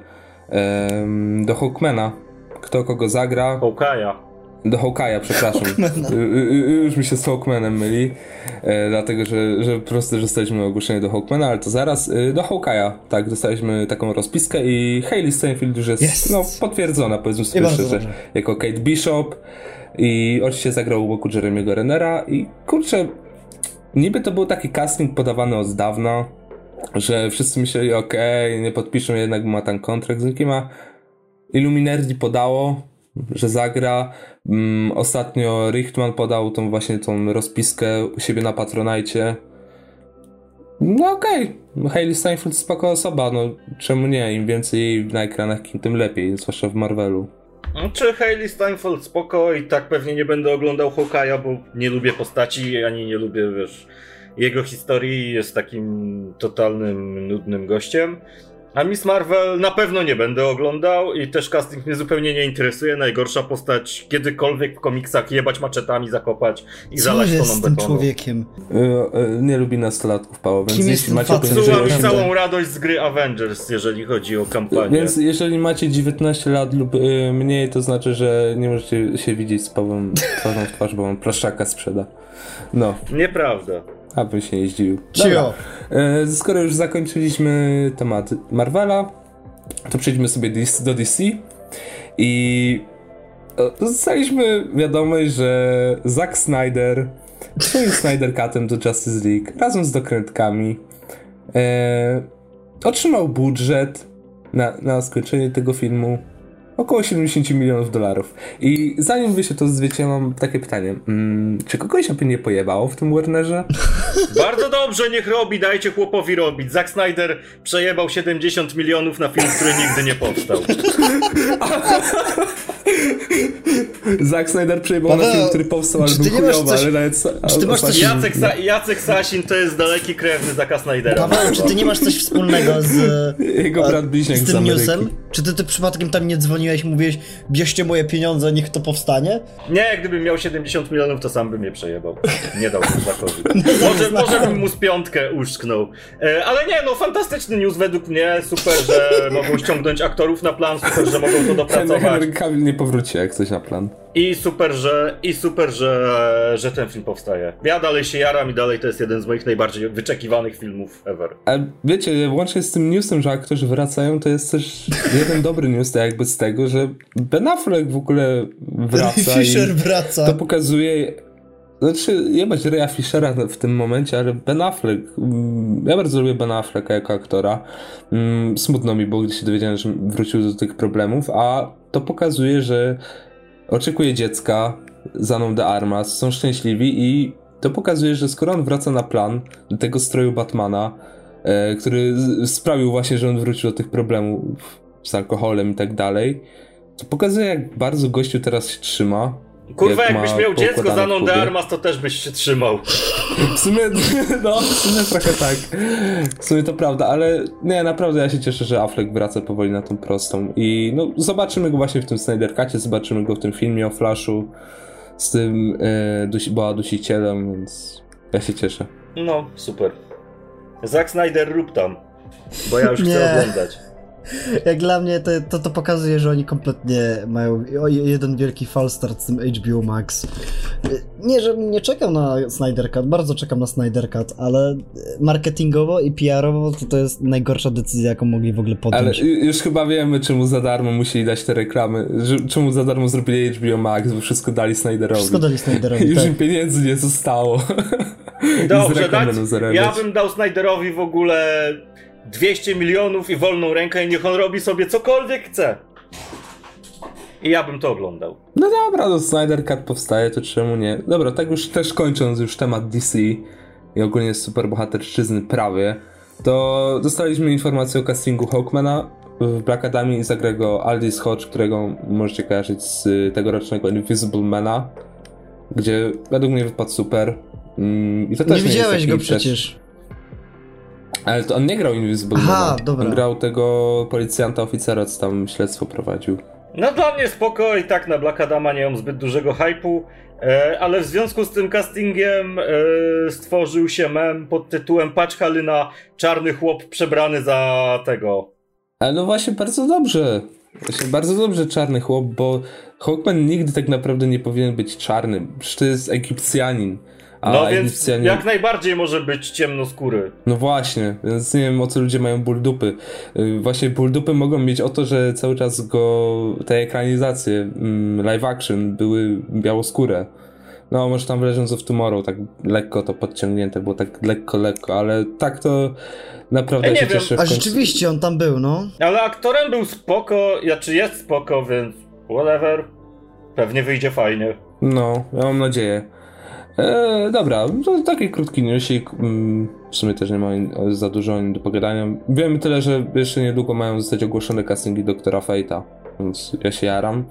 em, do Hawkmana, kto kogo zagra. Hawkeye'a. Do Hawkeye'a, przepraszam. Y, y, y, Już mi się z Hawkmanem myli, e, dlatego że, że po prostu dostaliśmy ogłoszenie do Hawkmana, ale to zaraz. Do Hawkeye'a, tak, dostaliśmy taką rozpiskę i Hayley Steinfeld już jest Jest. no, potwierdzona, powiedzmy sobie szczerze, jako Kate Bishop i oczywiście zagrał u boku Jeremiego Renera i kurczę, niby to był taki casting podawany od dawna, że wszyscy myśleli, okej, nie podpiszą jednak, bo ma tam kontrakt z nikim, a Illuminerdi podało, że zagra. Mm, ostatnio Richtman podał tą właśnie tą rozpiskę u siebie na Patronajcie. No okej, okay. Hayley Steinfeld spoko osoba, no czemu nie? Im więcej na ekranach, tym lepiej, zwłaszcza w Marvelu. No, Czy Hayley Steinfeld spoko i tak pewnie nie będę oglądał Hawkeye'a, bo nie lubię postaci, ani nie lubię, wiesz, jego historii, jest takim totalnym, nudnym gościem. A Miss Marvel na pewno nie będę oglądał i też casting mnie zupełnie nie interesuje. Najgorsza postać kiedykolwiek w komiksach jebać maczetami, zakopać i Co zalać toną z tym betonu. człowiekiem? Y, y, nie lubi nastolatków, Paweł, więc Kim jeśli macie facet? poniżej Psuła mi 18 całą radość z gry Avengers, jeżeli chodzi o kampanię. Więc jeżeli macie 19 lat lub y, mniej, to znaczy, że nie możecie się widzieć z Pawłem twarzą w twarz, bo on plaszczaka sprzeda. No, Nieprawda. Abym się nie zdziwił. Cio. E, skoro już zakończyliśmy temat Marvela, to przejdźmy sobie do DC i e, dostaliśmy wiadomość, że Zack Snyder swoim Snyder Cutem do Justice League razem z dokrętkami e, otrzymał budżet na, na skończenie tego filmu Około 70 milionów dolarów. I zanim wy się to zwiecie, mam takie pytanie. Mm, czy kogoś by nie pojebało w tym Warnerze? Bardzo dobrze, niech robi, dajcie chłopowi robić. Zack Snyder przejebał 70 milionów na film, który nigdy nie powstał. Zack Snyder przejebał na film, który powstał, ale był chujowy, coś... ale nawet... Czy ty masz coś... Jacek, Sa Jacek Sasin to jest daleki krewny Zacka Snydera. Paweł, czy ty nie masz coś wspólnego z... Jego brat bliźniak z tym newsem? Czy ty, ty przypadkiem tam nie dzwoniłeś mówiłeś, bierzcie moje pieniądze, niech to powstanie? Nie, gdybym miał 70 milionów, to sam bym je przejebał. Nie dałbym Zackowi. może, może bym mu z piątkę uszczknął. E, ale nie, no fantastyczny news według mnie. Super, że mogą ściągnąć aktorów na plan, super, że mogą to dopracować. Henry Cavill nie powróci jak coś na plan. I super, że, i super że, że ten film powstaje. Ja dalej się jaram i dalej to jest jeden z moich najbardziej wyczekiwanych filmów ever. A wiecie, łącznie z tym newsem, że aktorzy wracają, to jest też jeden dobry news, tak jakby z tego, że Ben Affleck w ogóle wraca. Fisher wraca. To pokazuje znaczy, jebać Raya Fishera w tym momencie, ale Ben Affleck, mm, ja bardzo lubię Ben Afflecka jako aktora. Mm, smutno mi było, gdy się dowiedziałem, że wrócił do tych problemów, a to pokazuje, że oczekuje dziecka, Zaną de Armas, są szczęśliwi i to pokazuje, że skoro on wraca na plan do tego stroju Batmana, e, który sprawił właśnie, że on wrócił do tych problemów z alkoholem i tak dalej, to pokazuje, jak bardzo gościu teraz się trzyma. Kurwa, jak jakbyś miał dziecko za de Armas, to też byś się trzymał. W sumie, no, w sumie trochę tak. W sumie to prawda, ale nie, naprawdę ja się cieszę, że Affleck wraca powoli na tą prostą. I no, zobaczymy go właśnie w tym Snyder Cutie, zobaczymy go w tym filmie o Flashu z tym e, dusi, była dusicielem, więc ja się cieszę. No, super. Zack Snyder rób tam, bo ja już chcę oglądać. Jak dla mnie to, to, to, pokazuje, że oni kompletnie mają jeden wielki falstart z tym HBO Max. Nie, że nie czekam na Snyder Cut, bardzo czekam na Snyder Cut, ale marketingowo i PR-owo to, to jest najgorsza decyzja, jaką mogli w ogóle podjąć. Ale już chyba wiemy, czemu za darmo musieli dać te reklamy, czemu za darmo zrobili HBO Max, bo wszystko dali Snyderowi. Wszystko dali Snyderowi, Już tak. im pieniędzy nie zostało. Dobrze, dać, ja bym dał Snyderowi w ogóle 200 milionów i wolną rękę i niech on robi sobie cokolwiek chce. I ja bym to oglądał. No dobra, no Snyder Cut powstaje, to czemu nie? Dobra, tak już też kończąc już temat DC i ogólnie superbohaterszczyzny prawie, to dostaliśmy informację o castingu Hawkmana w Black Adamie i zagra go Aldis Hodge, którego możecie kojarzyć z tegorocznego Invisible Mana, gdzie według mnie wypadł super. Mm, I to też nie widziałeś go przecież. Ale to on nie grał Invisible Aha, dobra. On grał tego policjanta, oficera, co tam śledztwo prowadził. No dla mnie spoko i tak na Black Adama nie mam zbyt dużego hypu, e, ale w związku z tym castingiem e, stworzył się mem pod tytułem Patrz Halina, czarny chłop przebrany za tego. Ale no właśnie bardzo dobrze. Właśnie bardzo dobrze czarny chłop, bo Hawkman nigdy tak naprawdę nie powinien być czarny. Przecież to jest Egipcjanin. A no więc Egipcjanie... jak najbardziej może być ciemnoskóry. No właśnie, więc nie wiem o co ludzie mają ból dupy. Y, właśnie ból dupy mogą mieć o to, że cały czas go te ekranizacje mm, live action były białoskóre. No, może tam w Legends of Tomorrow tak lekko to podciągnięte, było tak lekko, lekko, ale tak to naprawdę ja się wiem. cieszę. A rzeczywiście on tam był, no. Ale aktorem był spoko, ja czy jest spoko, więc whatever. Pewnie wyjdzie fajnie. No, ja mam nadzieję. E, dobra, to taki krótki newsik. Mm, w sumie też nie ma za dużo do pogadania. Wiemy tyle, że jeszcze niedługo mają zostać ogłoszone castingi doktora Fate'a, więc ja się jaram.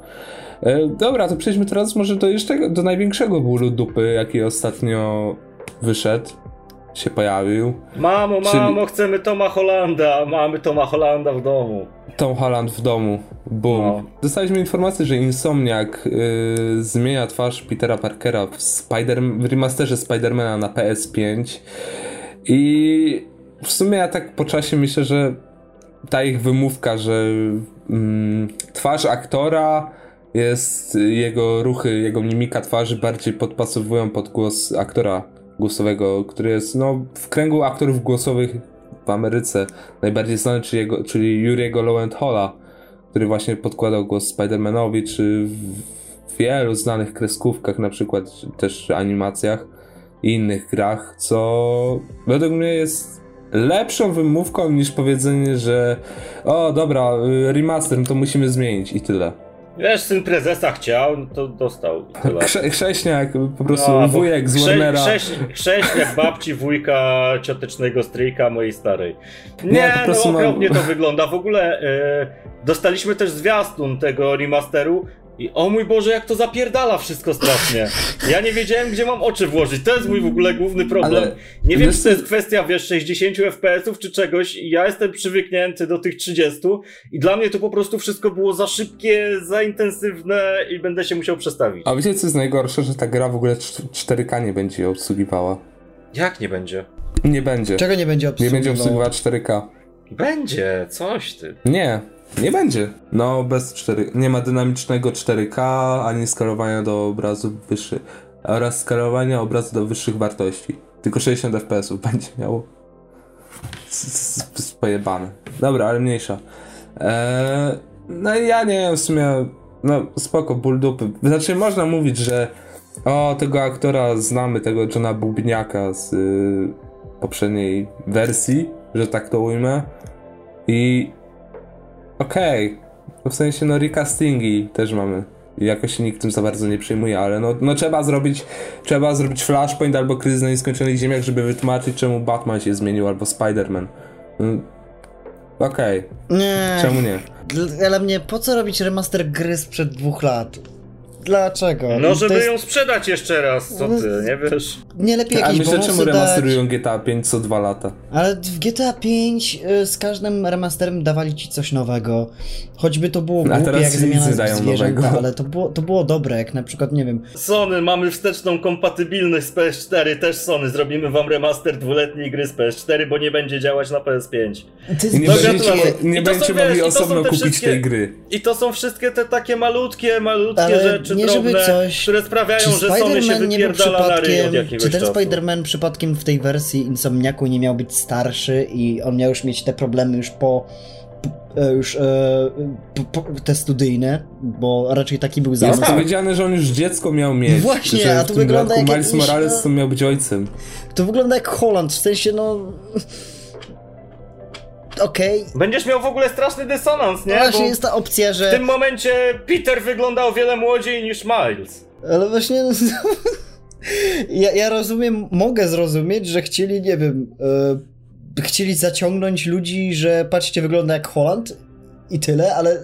E, dobra, to przejdźmy teraz może do jeszcze do największego bólu dupy, jaki ostatnio wyszedł się pojawił. Mamo, mamo, Czyli... chcemy Toma Hollanda, mamy Toma Hollanda w domu. Tom Holland w domu. Boom. No. Dostaliśmy informację, że Insomniac yy, zmienia twarz Petera Parkera w, Spider w remasterze Spidermana na PS5 i w sumie ja tak po czasie myślę, że ta ich wymówka, że mm, twarz aktora jest, jego ruchy, jego mimika twarzy bardziej podpasowują pod głos aktora głosowego, który jest no, w kręgu aktorów głosowych w Ameryce najbardziej znany, czyli, jego, czyli Yuriego Lowenthola, który właśnie podkładał głos Spider-Manowi, czy w wielu znanych kreskówkach, na przykład też animacjach i innych grach, co według mnie jest lepszą wymówką niż powiedzenie, że o dobra, y, remaster, no to musimy zmienić i tyle. Wiesz, syn prezesa chciał, no to dostał. Krze chrześniak, po prostu no, wujek z Warnera. Chrześ chrześniak babci, wujka, ciotecznego stryjka mojej starej. Nie, Nie no okropnie mam... to wygląda. W ogóle e, dostaliśmy też zwiastun tego remasteru i o mój Boże, jak to zapierdala wszystko strasznie. Ja nie wiedziałem, gdzie mam oczy włożyć. To jest mój w ogóle główny problem. Ale nie wiem, czy to jest kwestia, wiesz, 60 FPS-ów czy czegoś. Ja jestem przywyknięty do tych 30 i dla mnie to po prostu wszystko było za szybkie, za intensywne i będę się musiał przestawić. A wiecie, co jest najgorsze? Że ta gra w ogóle 4K nie będzie obsługiwała. Jak nie będzie? Nie będzie. Czego nie będzie obsługiwała? Nie będzie obsługiwała 4K. Będzie, coś ty. Nie, nie będzie. No, bez 4. Nie ma dynamicznego 4K, ani skalowania do obrazu wyższych. Oraz skalowania obrazu do wyższych wartości. Tylko 60 fps będzie miało. Pojebane. Dobra, ale mniejsza. Eee, no ja nie wiem, w sumie. No, spoko, ból dupy. Znaczy, można mówić, że. O, tego aktora znamy, tego Johna Bubniaka z y, poprzedniej wersji, że tak to ujmę. I okej. Okay. W sensie, no recastingi też mamy. I jakoś się nikt tym za bardzo nie przejmuje, ale no, no trzeba zrobić trzeba zrobić Flashpoint albo Kryzys na Nieskończonych Ziemiach, żeby wytłumaczyć czemu Batman się zmienił albo Spider-Man. No, Okej. Okay. Nie. Czemu nie? Ale mnie, po co robić remaster gry sprzed dwóch lat? Dlaczego? No, żeby jest... ją sprzedać jeszcze raz, co ty, nie wiesz? Nie lepiej jakieś A myślę, czemu remasterują GTA 5 co dwa lata? Ale w GTA 5 y, z każdym remasterem dawali ci coś nowego. Choćby to było głupie, jak zmiana zwierzęta, ale to było, to było dobre, jak na przykład, nie wiem... Sony, mamy wsteczną kompatybilność z PS4, też Sony, zrobimy wam remaster dwuletniej gry z PS4, bo nie będzie działać na PS5. Ty nie, będziecie, nie będziecie mogli osobno kupić tej gry. I to są wszystkie te takie malutkie, malutkie ale rzeczy nie, drobne, coś... które sprawiają, że Sony się wypierdala na ryj od jakiegoś Czy ten. Spider-Man przypadkiem w tej wersji Insomniaku nie miał być starszy i on miał już mieć te problemy już po E, już e, te studyjne, bo raczej taki był zamysł. Jest powiedziane, że on już dziecko miał mieć. Właśnie, a to wygląda jak Miles Morales to miał być ojcem. To wygląda jak Holland, w sensie no... Okej. Okay. Będziesz miał w ogóle straszny dysonans, nie? No właśnie bo jest ta opcja, że... W tym momencie Peter wygląda o wiele młodziej niż Miles. Ale właśnie... ja, ja rozumiem, mogę zrozumieć, że chcieli, nie wiem... Yy chcieli zaciągnąć ludzi, że patrzcie, wygląda jak Holland i tyle, ale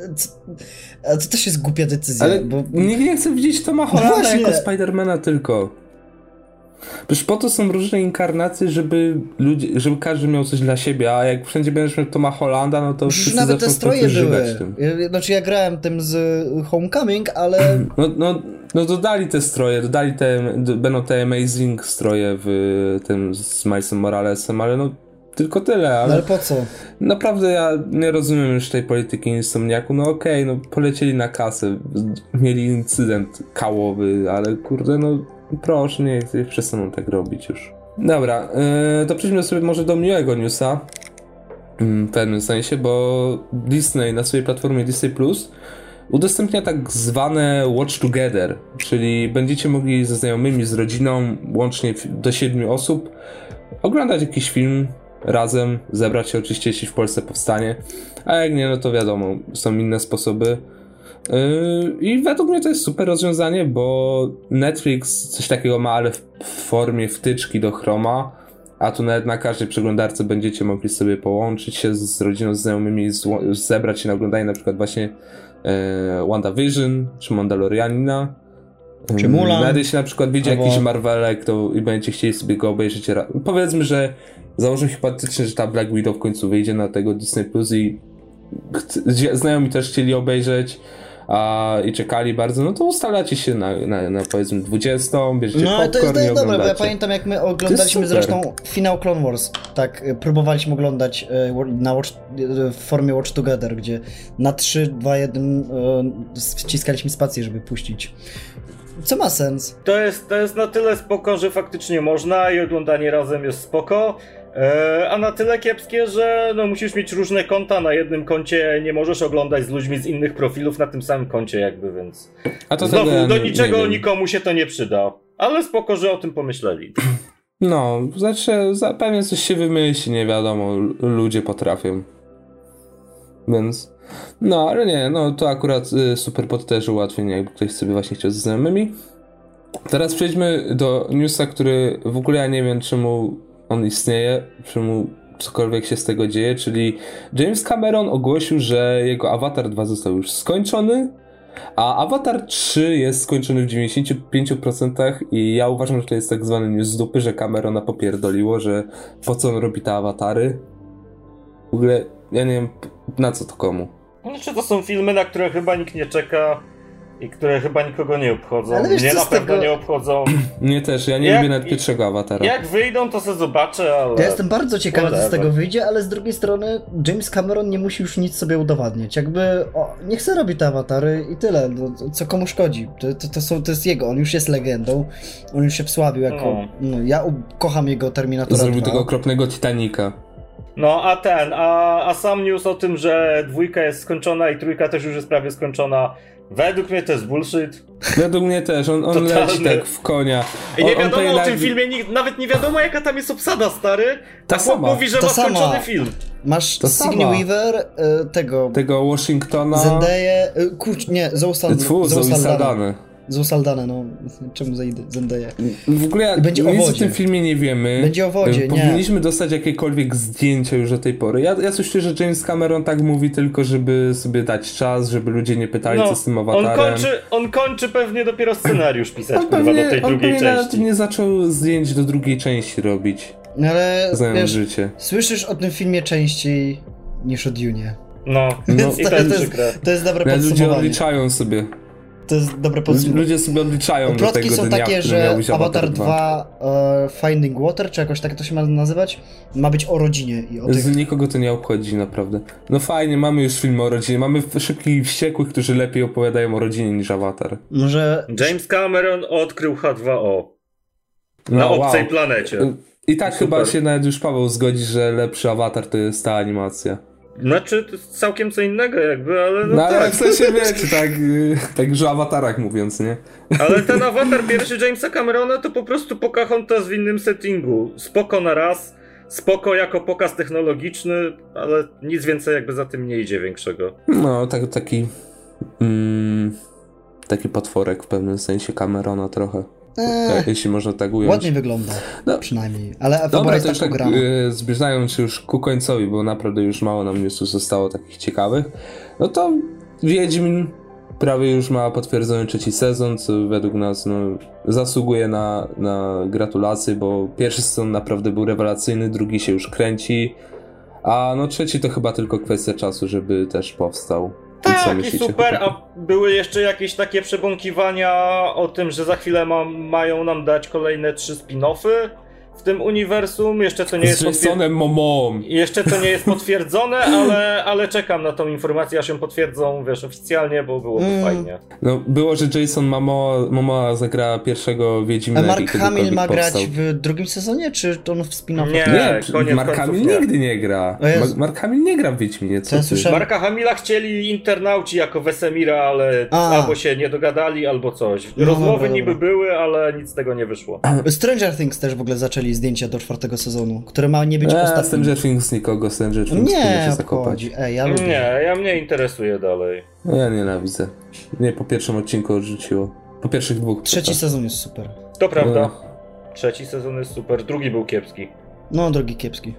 to, to też jest głupia decyzja. Ale bo... nikt nie chce widzieć Toma Hollanda no jako Spidermana tylko. Przecież po to są różne inkarnacje, żeby ludzie, żeby każdy miał coś dla siebie, a jak wszędzie będziesz miał Toma Hollanda, no to Już wszyscy nawet te stroje były. Tym. Znaczy ja grałem tym z Homecoming, ale... No, no, no dodali te stroje, dodali te, będą te Amazing stroje w tym z Milesem Moralesem, ale no tylko tyle, ale... No ale po co? Naprawdę ja nie rozumiem już tej polityki insomniaku. No okej, okay, no polecieli na kasę, mieli incydent kałowy, ale kurde, no proszę, nie, przestaną tak robić już. Dobra, yy, to przejdźmy sobie może do miłego newsa. Mm, w pewnym sensie, bo Disney na swojej platformie Disney Plus udostępnia tak zwane Watch Together, czyli będziecie mogli ze znajomymi, z rodziną, łącznie do 7 osób, oglądać jakiś film razem, zebrać się oczywiście, jeśli w Polsce powstanie, a jak nie, no to wiadomo, są inne sposoby. Yy, I według mnie to jest super rozwiązanie, bo Netflix coś takiego ma, ale w formie wtyczki do Chroma, a tu nawet na każdej przeglądarce będziecie mogli sobie połączyć się z rodziną, z znajomymi, zebrać się na oglądanie na przykład właśnie yy, WandaVision czy Mandalorianina. Czy Mulan. Nawet jeśli na przykład widzicie albo... jakiś Marvelek to i będziecie chcieli sobie go obejrzeć. Powiedzmy, że założę hipotetycznie, że ta Black Widow w końcu wyjdzie na tego Disney Plus i znajomi też chcieli obejrzeć a, i czekali bardzo, no to ustalacie się na, na, na powiedzmy 20, bierzecie No to jest, to jest dobre, bo ja pamiętam jak my oglądaliśmy zresztą finał Clone Wars, tak, y, próbowaliśmy oglądać y, na watch, y, w formie Watch Together, gdzie na 3, 2, 1 wciskaliśmy spację, żeby puścić co ma sens. To jest, to jest na tyle spoko, że faktycznie można i oglądanie razem jest spoko. E, a na tyle kiepskie, że no, musisz mieć różne konta na jednym koncie, nie możesz oglądać z ludźmi z innych profilów na tym samym koncie jakby, więc... A to Znowu, do niczego nikomu się to nie przyda. Ale spoko, że o tym pomyśleli. No, znaczy, pewnie coś się wymyśli, nie wiadomo, ludzie potrafią. Więc, no, ale nie, no to akurat y, super pod też ułatwienie, jakby ktoś sobie właśnie chciał ze znajomymi. Teraz przejdźmy do newsa, który w ogóle ja nie wiem, czemu on istnieje, czemu cokolwiek się z tego dzieje, czyli James Cameron ogłosił, że jego Avatar 2 został już skończony, a Avatar 3 jest skończony w 95% i ja uważam, że to jest tak zwany news z dupy, że Camerona popierdoliło, że po co on robi te awatary. W ogóle, ja nie wiem, na co to komu. Znaczy to są filmy, na które chyba nikt nie czeka i które chyba nikogo nie obchodzą. Ale wiesz, Mnie na pewno tego... nie obchodzą. Mnie też, ja nie jak, lubię nawet pierwszego awatara. Jak wyjdą, to sobie zobaczę, ale... Ja jestem bardzo ciekawy, co z tego wyjdzie, ale z drugiej strony James Cameron nie musi już nic sobie udowadniać. Jakby, o, nie chce robić te awatary i tyle, no, co komu szkodzi. To, to, to, są, to jest jego, on już jest legendą, on już się wsławił jako... No. No, ja kocham jego Terminatora Zrobił 2. tego okropnego Titanica. No, a ten, a, a sam news o tym, że dwójka jest skończona i trójka też już jest prawie skończona, Według mnie to jest bullshit. Według mnie też, on, on leci tak w konia. I nie wiadomo o tym filmie, nawet nie wiadomo jaka tam jest obsada, stary. Ta a sama. mówi, że ta ma sama. skończony film. Masz to Sigourney Weaver, y, tego... Tego Washingtona... Zendaya, y, kurcz, nie, Zoe Saldana. Zoe Saldana, no. Czemu zajdę, Zendaya? W ogóle I będzie o nic o tym filmie nie wiemy. Będzie o wodzie, Powinniśmy nie. dostać jakiekolwiek zdjęcia już do tej pory. Ja, ja słyszę, że James Cameron tak mówi tylko, żeby sobie dać czas, żeby ludzie nie pytali, no, co z tym awatarem. On kończy, on kończy pewnie dopiero scenariusz pisać, on pewnie, do tej drugiej części. On nawet nie zaczął zdjęć do drugiej części robić. No ale, wiesz, życie. słyszysz o tym filmie częściej niż o Dune. No, no i to, to, jest, to jest dobre podsumowanie. Ludzie odliczają sobie to jest dobre podsumowanie. Ludzie sobie odliczają Plotki do tego są dnia, takie, że Avatar 2, 2 uh, Finding Water, czy jakoś tak to się ma nazywać, ma być o rodzinie. I o tych... Z nikogo to nie obchodzi, naprawdę. No fajnie, mamy już film o rodzinie, mamy szybkich wściekłych, którzy lepiej opowiadają o rodzinie niż Avatar. Może... James Cameron odkrył H2O. Na no, obcej wow. planecie. I tak Super. chyba się nawet już Paweł zgodzi, że lepszy Avatar to jest ta animacja. Znaczy, to jest całkiem co innego jakby, ale no, no ale tak. w sensie wiecie, tak, y, tak że o awatarach mówiąc, nie? Ale ten awatar pierwszy Jamesa Camerona to po prostu Pocahontas w innym settingu. Spoko na raz, spoko jako pokaz technologiczny, ale nic więcej jakby za tym nie idzie większego. No, tak, taki mm, taki potworek w pewnym sensie Camerona trochę. Eee, jeśli można tak ująć. Ładnie wygląda, no, przynajmniej. Ale Dobra, jest to już tak, tak e, zbliżając się już ku końcowi, bo naprawdę już mało nam newsów zostało takich ciekawych, no to Wiedźmin prawie już ma potwierdzony trzeci sezon, co według nas no, zasługuje na, na gratulacje, bo pierwszy sezon naprawdę był rewelacyjny, drugi się już kręci, a no trzeci to chyba tylko kwestia czasu, żeby też powstał. Tak, i super, a były jeszcze jakieś takie przebąkiwania o tym, że za chwilę ma, mają nam dać kolejne trzy spin-offy w tym uniwersum. Jeszcze to nie jest potwierdzone. Jeszcze to nie jest potwierdzone, ale, ale czekam na tą informację, aż się potwierdzą, wiesz, oficjalnie, bo byłoby mm. fajnie. No, było, że Jason Momoa, Momoa zagra pierwszego Wiedźmina. A Mark Hamill ma grać w drugim sezonie, czy to on w spin-offie? Nie, nie koniec Mark Hamill nie. nigdy nie gra. Mark Hamill nie gra w Wiedźminie, co ty? Marka Hamila chcieli internauci jako Wesemira, ale A. albo się nie dogadali, albo coś. No, Rozmowy no, niby były, ale nic z tego nie wyszło. Stranger Things też w ogóle zaczęli zdjęcia do czwartego sezonu, które ma nie być eee, ostatnim. Stranger Things nikogo, Stranger Things nie się zakopać. Ej, ja lubię. Nie, ja mnie interesuje dalej. No ja nienawidzę. Nie, po pierwszym odcinku odrzuciło. Po pierwszych dwóch. Trzeci sezon jest super. To prawda. No. Trzeci sezon jest super, drugi był kiepski. No, drugi kiepski.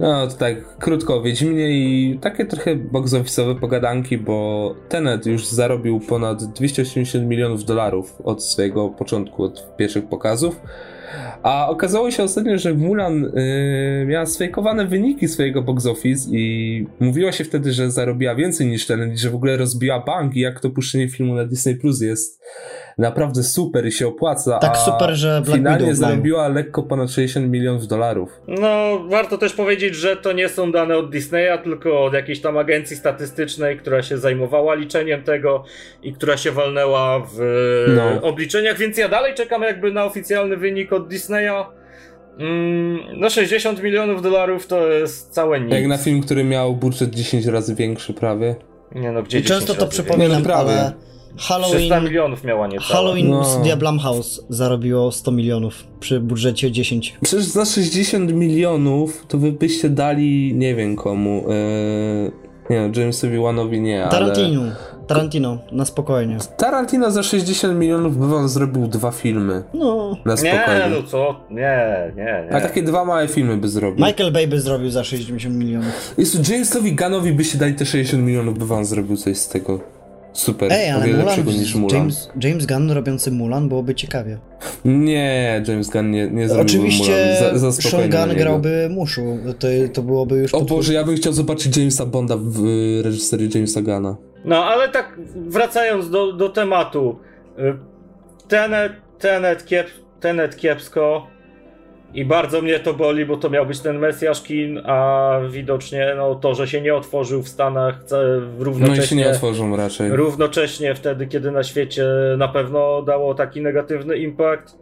No, to tak krótko Wiedźminie i takie trochę box pogadanki, bo Tenet już zarobił ponad 280 milionów dolarów od swojego początku, od pierwszych pokazów. A okazało się ostatnio, że Mulan yy, miała sfejkowane wyniki swojego box office i mówiło się wtedy, że zarobiła więcej niż ten, że w ogóle rozbiła bank i jak to puszczenie filmu na Disney Plus jest naprawdę super i się opłaca. Tak super, że Black finalnie Widow zarobiła lekko ponad 60 milionów dolarów. No, warto też powiedzieć, że to nie są dane od Disneya, tylko od jakiejś tam agencji statystycznej, która się zajmowała liczeniem tego i która się walnęła w no. obliczeniach, więc ja dalej czekam jakby na oficjalny wynik od Disneya. Mm, no 60 milionów dolarów to jest całe nic. Jak na film, który miał budżet 10 razy większy prawie. Nie no, gdzie Często to przypominam, ale Halloween, 300 milionów miała nie Halloween no. Studia Blumhouse zarobiło 100 milionów przy budżecie 10. Przecież za 60 milionów to wy byście dali nie wiem komu. Yy, nie Jamesowi Wanowi nie, Tarantino. Ale... Tarantino, na spokojnie. Tarantino za 60 milionów by wam zrobił dwa filmy. No. Na spokojnie. Nie, no co? Nie, nie, nie. A takie dwa małe filmy by zrobił. Michael Bay by zrobił za 60 milionów. Jest Jamesowi Gunnowi by się dali te 60 milionów, by wam zrobił coś z tego. Super, Ej, ale Mulan, niż Mulan. James, James Gunn robiący Mulan byłoby ciekawie. Nie, James Gunn nie, nie zrobił Oczywiście Mulan. Za, za Sean Gunn grałby Muszu, to, to byłoby już... O Boże, ja bym chciał zobaczyć Jamesa Bonda w reżyserii Jamesa Gunna. No, ale tak wracając do, do tematu. Y, Tenet, Tenet, kiep, Tenet kiepsko i bardzo mnie to boli, bo to miał być ten Mesjasz kin, a widocznie no, to, że się nie otworzył w Stanach równocześnie... No i się nie otworzą raczej. Równocześnie wtedy, kiedy na świecie na pewno dało taki negatywny impact.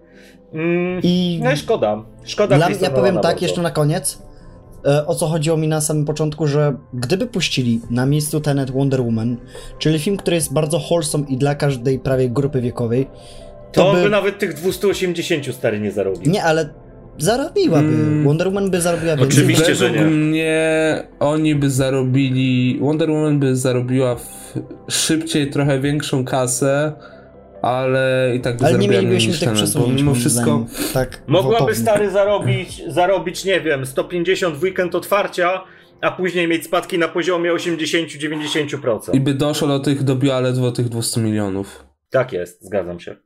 Mm, I... No i szkoda. Szkoda Dla, Ja powiem tak bardzo. jeszcze na koniec. E, o co chodziło mi na samym początku, że gdyby puścili na miejscu Tenet Wonder Woman, czyli film, który jest bardzo wholesome i dla każdej prawie grupy wiekowej, to, to by... by nawet tych 280 stary nie zarobił. Nie, ale zarobiłaby. Hmm. Wonder Woman by zarobiła więcej. Oczywiście, że nie. mnie oni by zarobili, Wonder Woman by zarobiła szybciej trochę większą kasę, ale i tak by Ale nie mielibyśmy tych przesunięć, mimo wszystko. tak Mogłaby stary zarobić, zarobić, nie wiem, 150 w weekend otwarcia, a później mieć spadki na poziomie 80-90%. I by doszło do tych, dobiła ledwo tych 200 milionów. Tak jest, zgadzam się.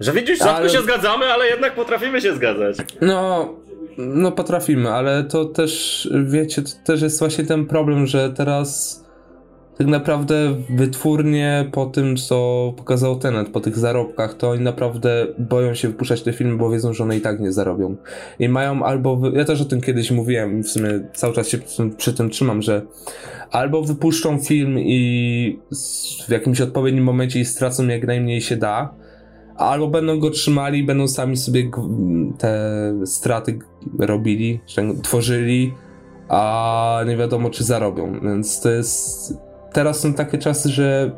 Że widzisz, rzadko ale... się zgadzamy, ale jednak potrafimy się zgadzać. No, no potrafimy, ale to też, wiecie, to też jest właśnie ten problem, że teraz tak naprawdę wytwórnie po tym, co pokazał Tenet, po tych zarobkach, to oni naprawdę boją się wypuszczać te filmy, bo wiedzą, że one i tak nie zarobią. I mają albo, ja też o tym kiedyś mówiłem, w sumie cały czas się przy tym, przy tym trzymam, że albo wypuszczą film i w jakimś odpowiednim momencie i stracą jak najmniej się da, albo będą go trzymali, będą sami sobie te straty robili, tworzyli, a nie wiadomo czy zarobią. Więc to jest. Teraz są takie czasy, że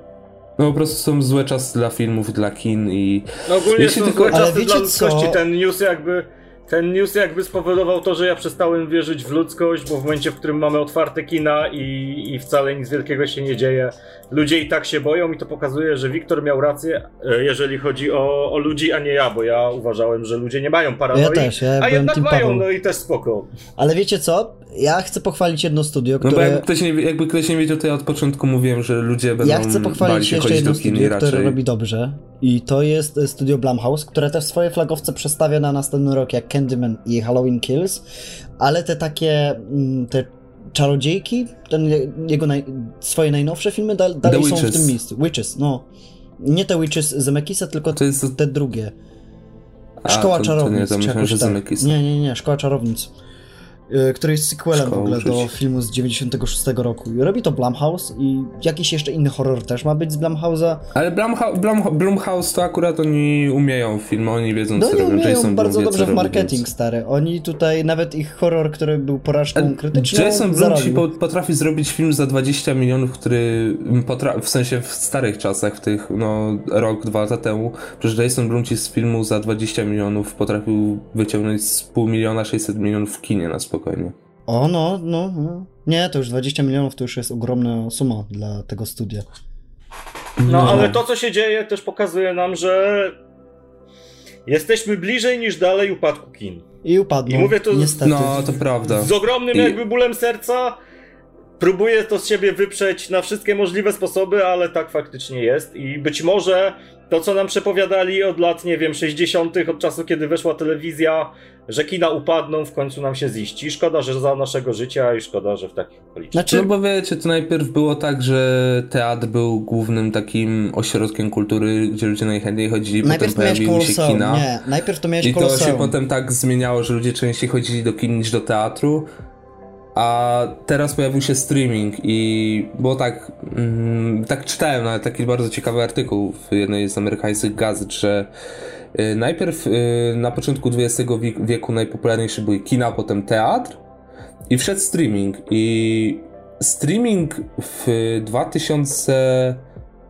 no po prostu są złe czasy dla filmów, dla kin i. No ogólnie są tylko... złe czasy dla ludzkości. Co? Ten news jakby ten news jakby spowodował to, że ja przestałem wierzyć w ludzkość, bo w momencie, w którym mamy otwarte kina i, i wcale nic wielkiego się nie dzieje, ludzie i tak się boją i to pokazuje, że Wiktor miał rację, e, jeżeli chodzi o, o ludzi, a nie ja, bo ja uważałem, że ludzie nie mają paranoi, ja też, ja a jednak mają, Paweł. no i też spoko. Ale wiecie co? Ja chcę pochwalić jedno studio, które... No bo jakby ktoś nie, jakby ktoś nie wiedział, to ja od początku mówiłem, że ludzie będą Ja chcę pochwalić jeszcze jedno studio, które robi dobrze i to jest studio Blumhouse, które też swoje flagowce przestawia na następny rok, jak Candyman i Halloween Kills, ale te takie, mm, te czarodziejki, ten jego naj, swoje najnowsze filmy da, dalej są w tym miejscu. Witches, no. Nie te Witches Zemekisa, tylko to jest... te drugie. Szkoła A, to, Czarownic. To nie, to myślałem, że tak. Nie, nie, nie, Szkoła Czarownic. Y, który jest sequelem w ogóle do filmu z 96 roku. I robi to Blumhouse i jakiś jeszcze inny horror też ma być z Blumhouse'a. Ale Blumha Blum Blumhouse to akurat oni umieją film, oni wiedzą no, co robią. umieją Jason bardzo dobrze w marketing, więc... stary. Oni tutaj, nawet ich horror, który był porażką krytyczną, Jason Blum ci potrafi zrobić film za 20 milionów, który w sensie w starych czasach, w tych, no, rok, dwa lata temu, przecież Jason Blum ci z filmu za 20 milionów potrafił wyciągnąć z pół miliona 600 milionów w kinie na spokojnie spokojnie. O, no, no, no. Nie, to już 20 milionów to już jest ogromna suma dla tego studia. No, no, ale to, co się dzieje, też pokazuje nam, że jesteśmy bliżej niż dalej upadku kin. I upadną. I mówię to niestety. No, to prawda. Z ogromnym I... jakby bólem serca. Próbuję to z siebie wyprzeć na wszystkie możliwe sposoby, ale tak faktycznie jest. I być może to, co nam przepowiadali od lat, nie wiem, 60., od czasu, kiedy weszła telewizja, że kina upadną, w końcu nam się ziści. Szkoda, że za naszego życia i szkoda, że w takich okolicznościach. Znaczy, no bo wiecie, to najpierw było tak, że teatr był głównym takim ośrodkiem kultury, gdzie ludzie najchętniej chodzili, najpierw potem pojawiły się kina. Nie, najpierw to miałeś I to się potem tak zmieniało, że ludzie częściej chodzili do kin niż do teatru. A teraz pojawił się streaming i było tak, mm, tak czytałem nawet taki bardzo ciekawy artykuł w jednej z amerykańskich gazet, że y, najpierw y, na początku XX wieku najpopularniejsze były kina, potem teatr i wszedł streaming i streaming w 2000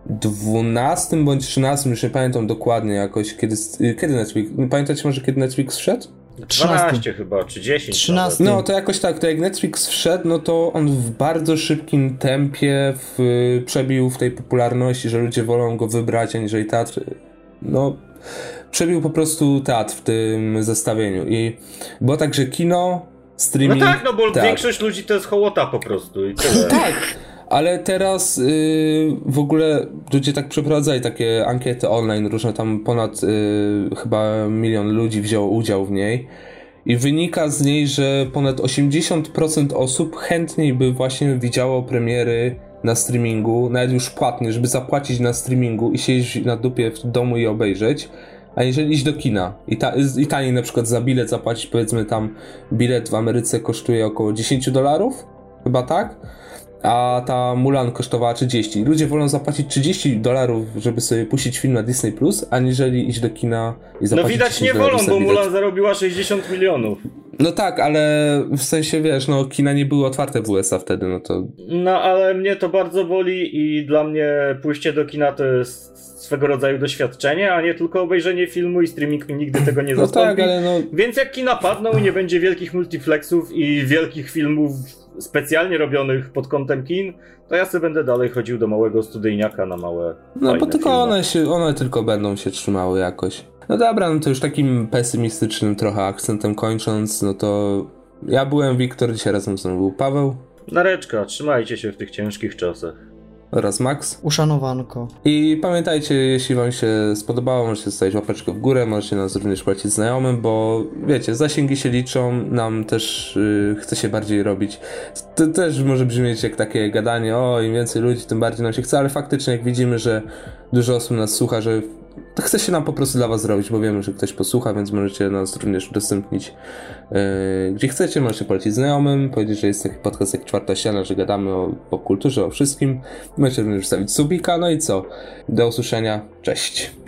12 bądź 13, już nie pamiętam dokładnie jakoś, kiedy, kiedy Netflix, pamiętacie może kiedy Netflix wszedł? 12 chyba, czy 10. 13. No to jakoś tak, to jak Netflix wszedł, no to on w bardzo szybkim tempie w, przebił w tej popularności, że ludzie wolą go wybrać aniżeli teatr. No, przebił po prostu teatr w tym zestawieniu i było tak, że kino, streaming... No tak, no bo teatr. większość ludzi to jest hołota po prostu i tyle. Tak, ale teraz yy, w ogóle ludzie tak przeprowadzali takie ankiety online, różne tam ponad yy, chyba milion ludzi wzięło udział w niej. I wynika z niej, że ponad 80% osób chętniej by właśnie widziało premiery na streamingu, nawet już płatnie, żeby zapłacić na streamingu i siedzieć na dupie w domu i obejrzeć, a jeżeli iść do kina i, ta, i taniej na przykład za bilet zapłacić, powiedzmy tam bilet w Ameryce kosztuje około 10 dolarów, chyba tak? A ta Mulan kosztowała 30. Ludzie wolą zapłacić 30 dolarów, żeby sobie puścić film na Disney Plus, aniżeli iść do kina i No zapłacić widać 10 nie wolą, bo. Mulan zarobiła 60 milionów. No tak, ale w sensie wiesz, no kina nie były otwarte w USA wtedy, no to No ale mnie to bardzo boli i dla mnie pójście do kina to jest swego rodzaju doświadczenie, a nie tylko obejrzenie filmu i streaming mi nigdy tego nie no zastąpi. tak, ale no Więc jak kina padną i nie będzie wielkich multiplexów i wielkich filmów specjalnie robionych pod kątem kin, to ja sobie będę dalej chodził do małego studyjniaka na małe No bo tylko filmy. one się, one tylko będą się trzymały jakoś. No dobra, no to już takim pesymistycznym trochę akcentem kończąc, no to ja byłem Wiktor, dzisiaj razem ze mną był Paweł Nareczka, trzymajcie się w tych ciężkich czasach. Oraz Max. Uszanowanko. I pamiętajcie, jeśli wam się spodobało, możecie zostawić łapeczkę w górę, możecie nas również polecić znajomym, bo wiecie, zasięgi się liczą, nam też yy, chce się bardziej robić. To też może brzmieć jak takie gadanie, o im więcej ludzi, tym bardziej nam się chce, ale faktycznie jak widzimy, że dużo osób nas słucha, że chce się nam po prostu dla was zrobić, bo wiemy, że ktoś posłucha, więc możecie nas również udostępnić yy, gdzie chcecie, możecie polecić znajomym, powiedzieć, że jest taki podcast jak Czwarta Ściana, że gadamy o popkulturze, o wszystkim. Możecie również wstawić subika, no i co? Do usłyszenia, cześć.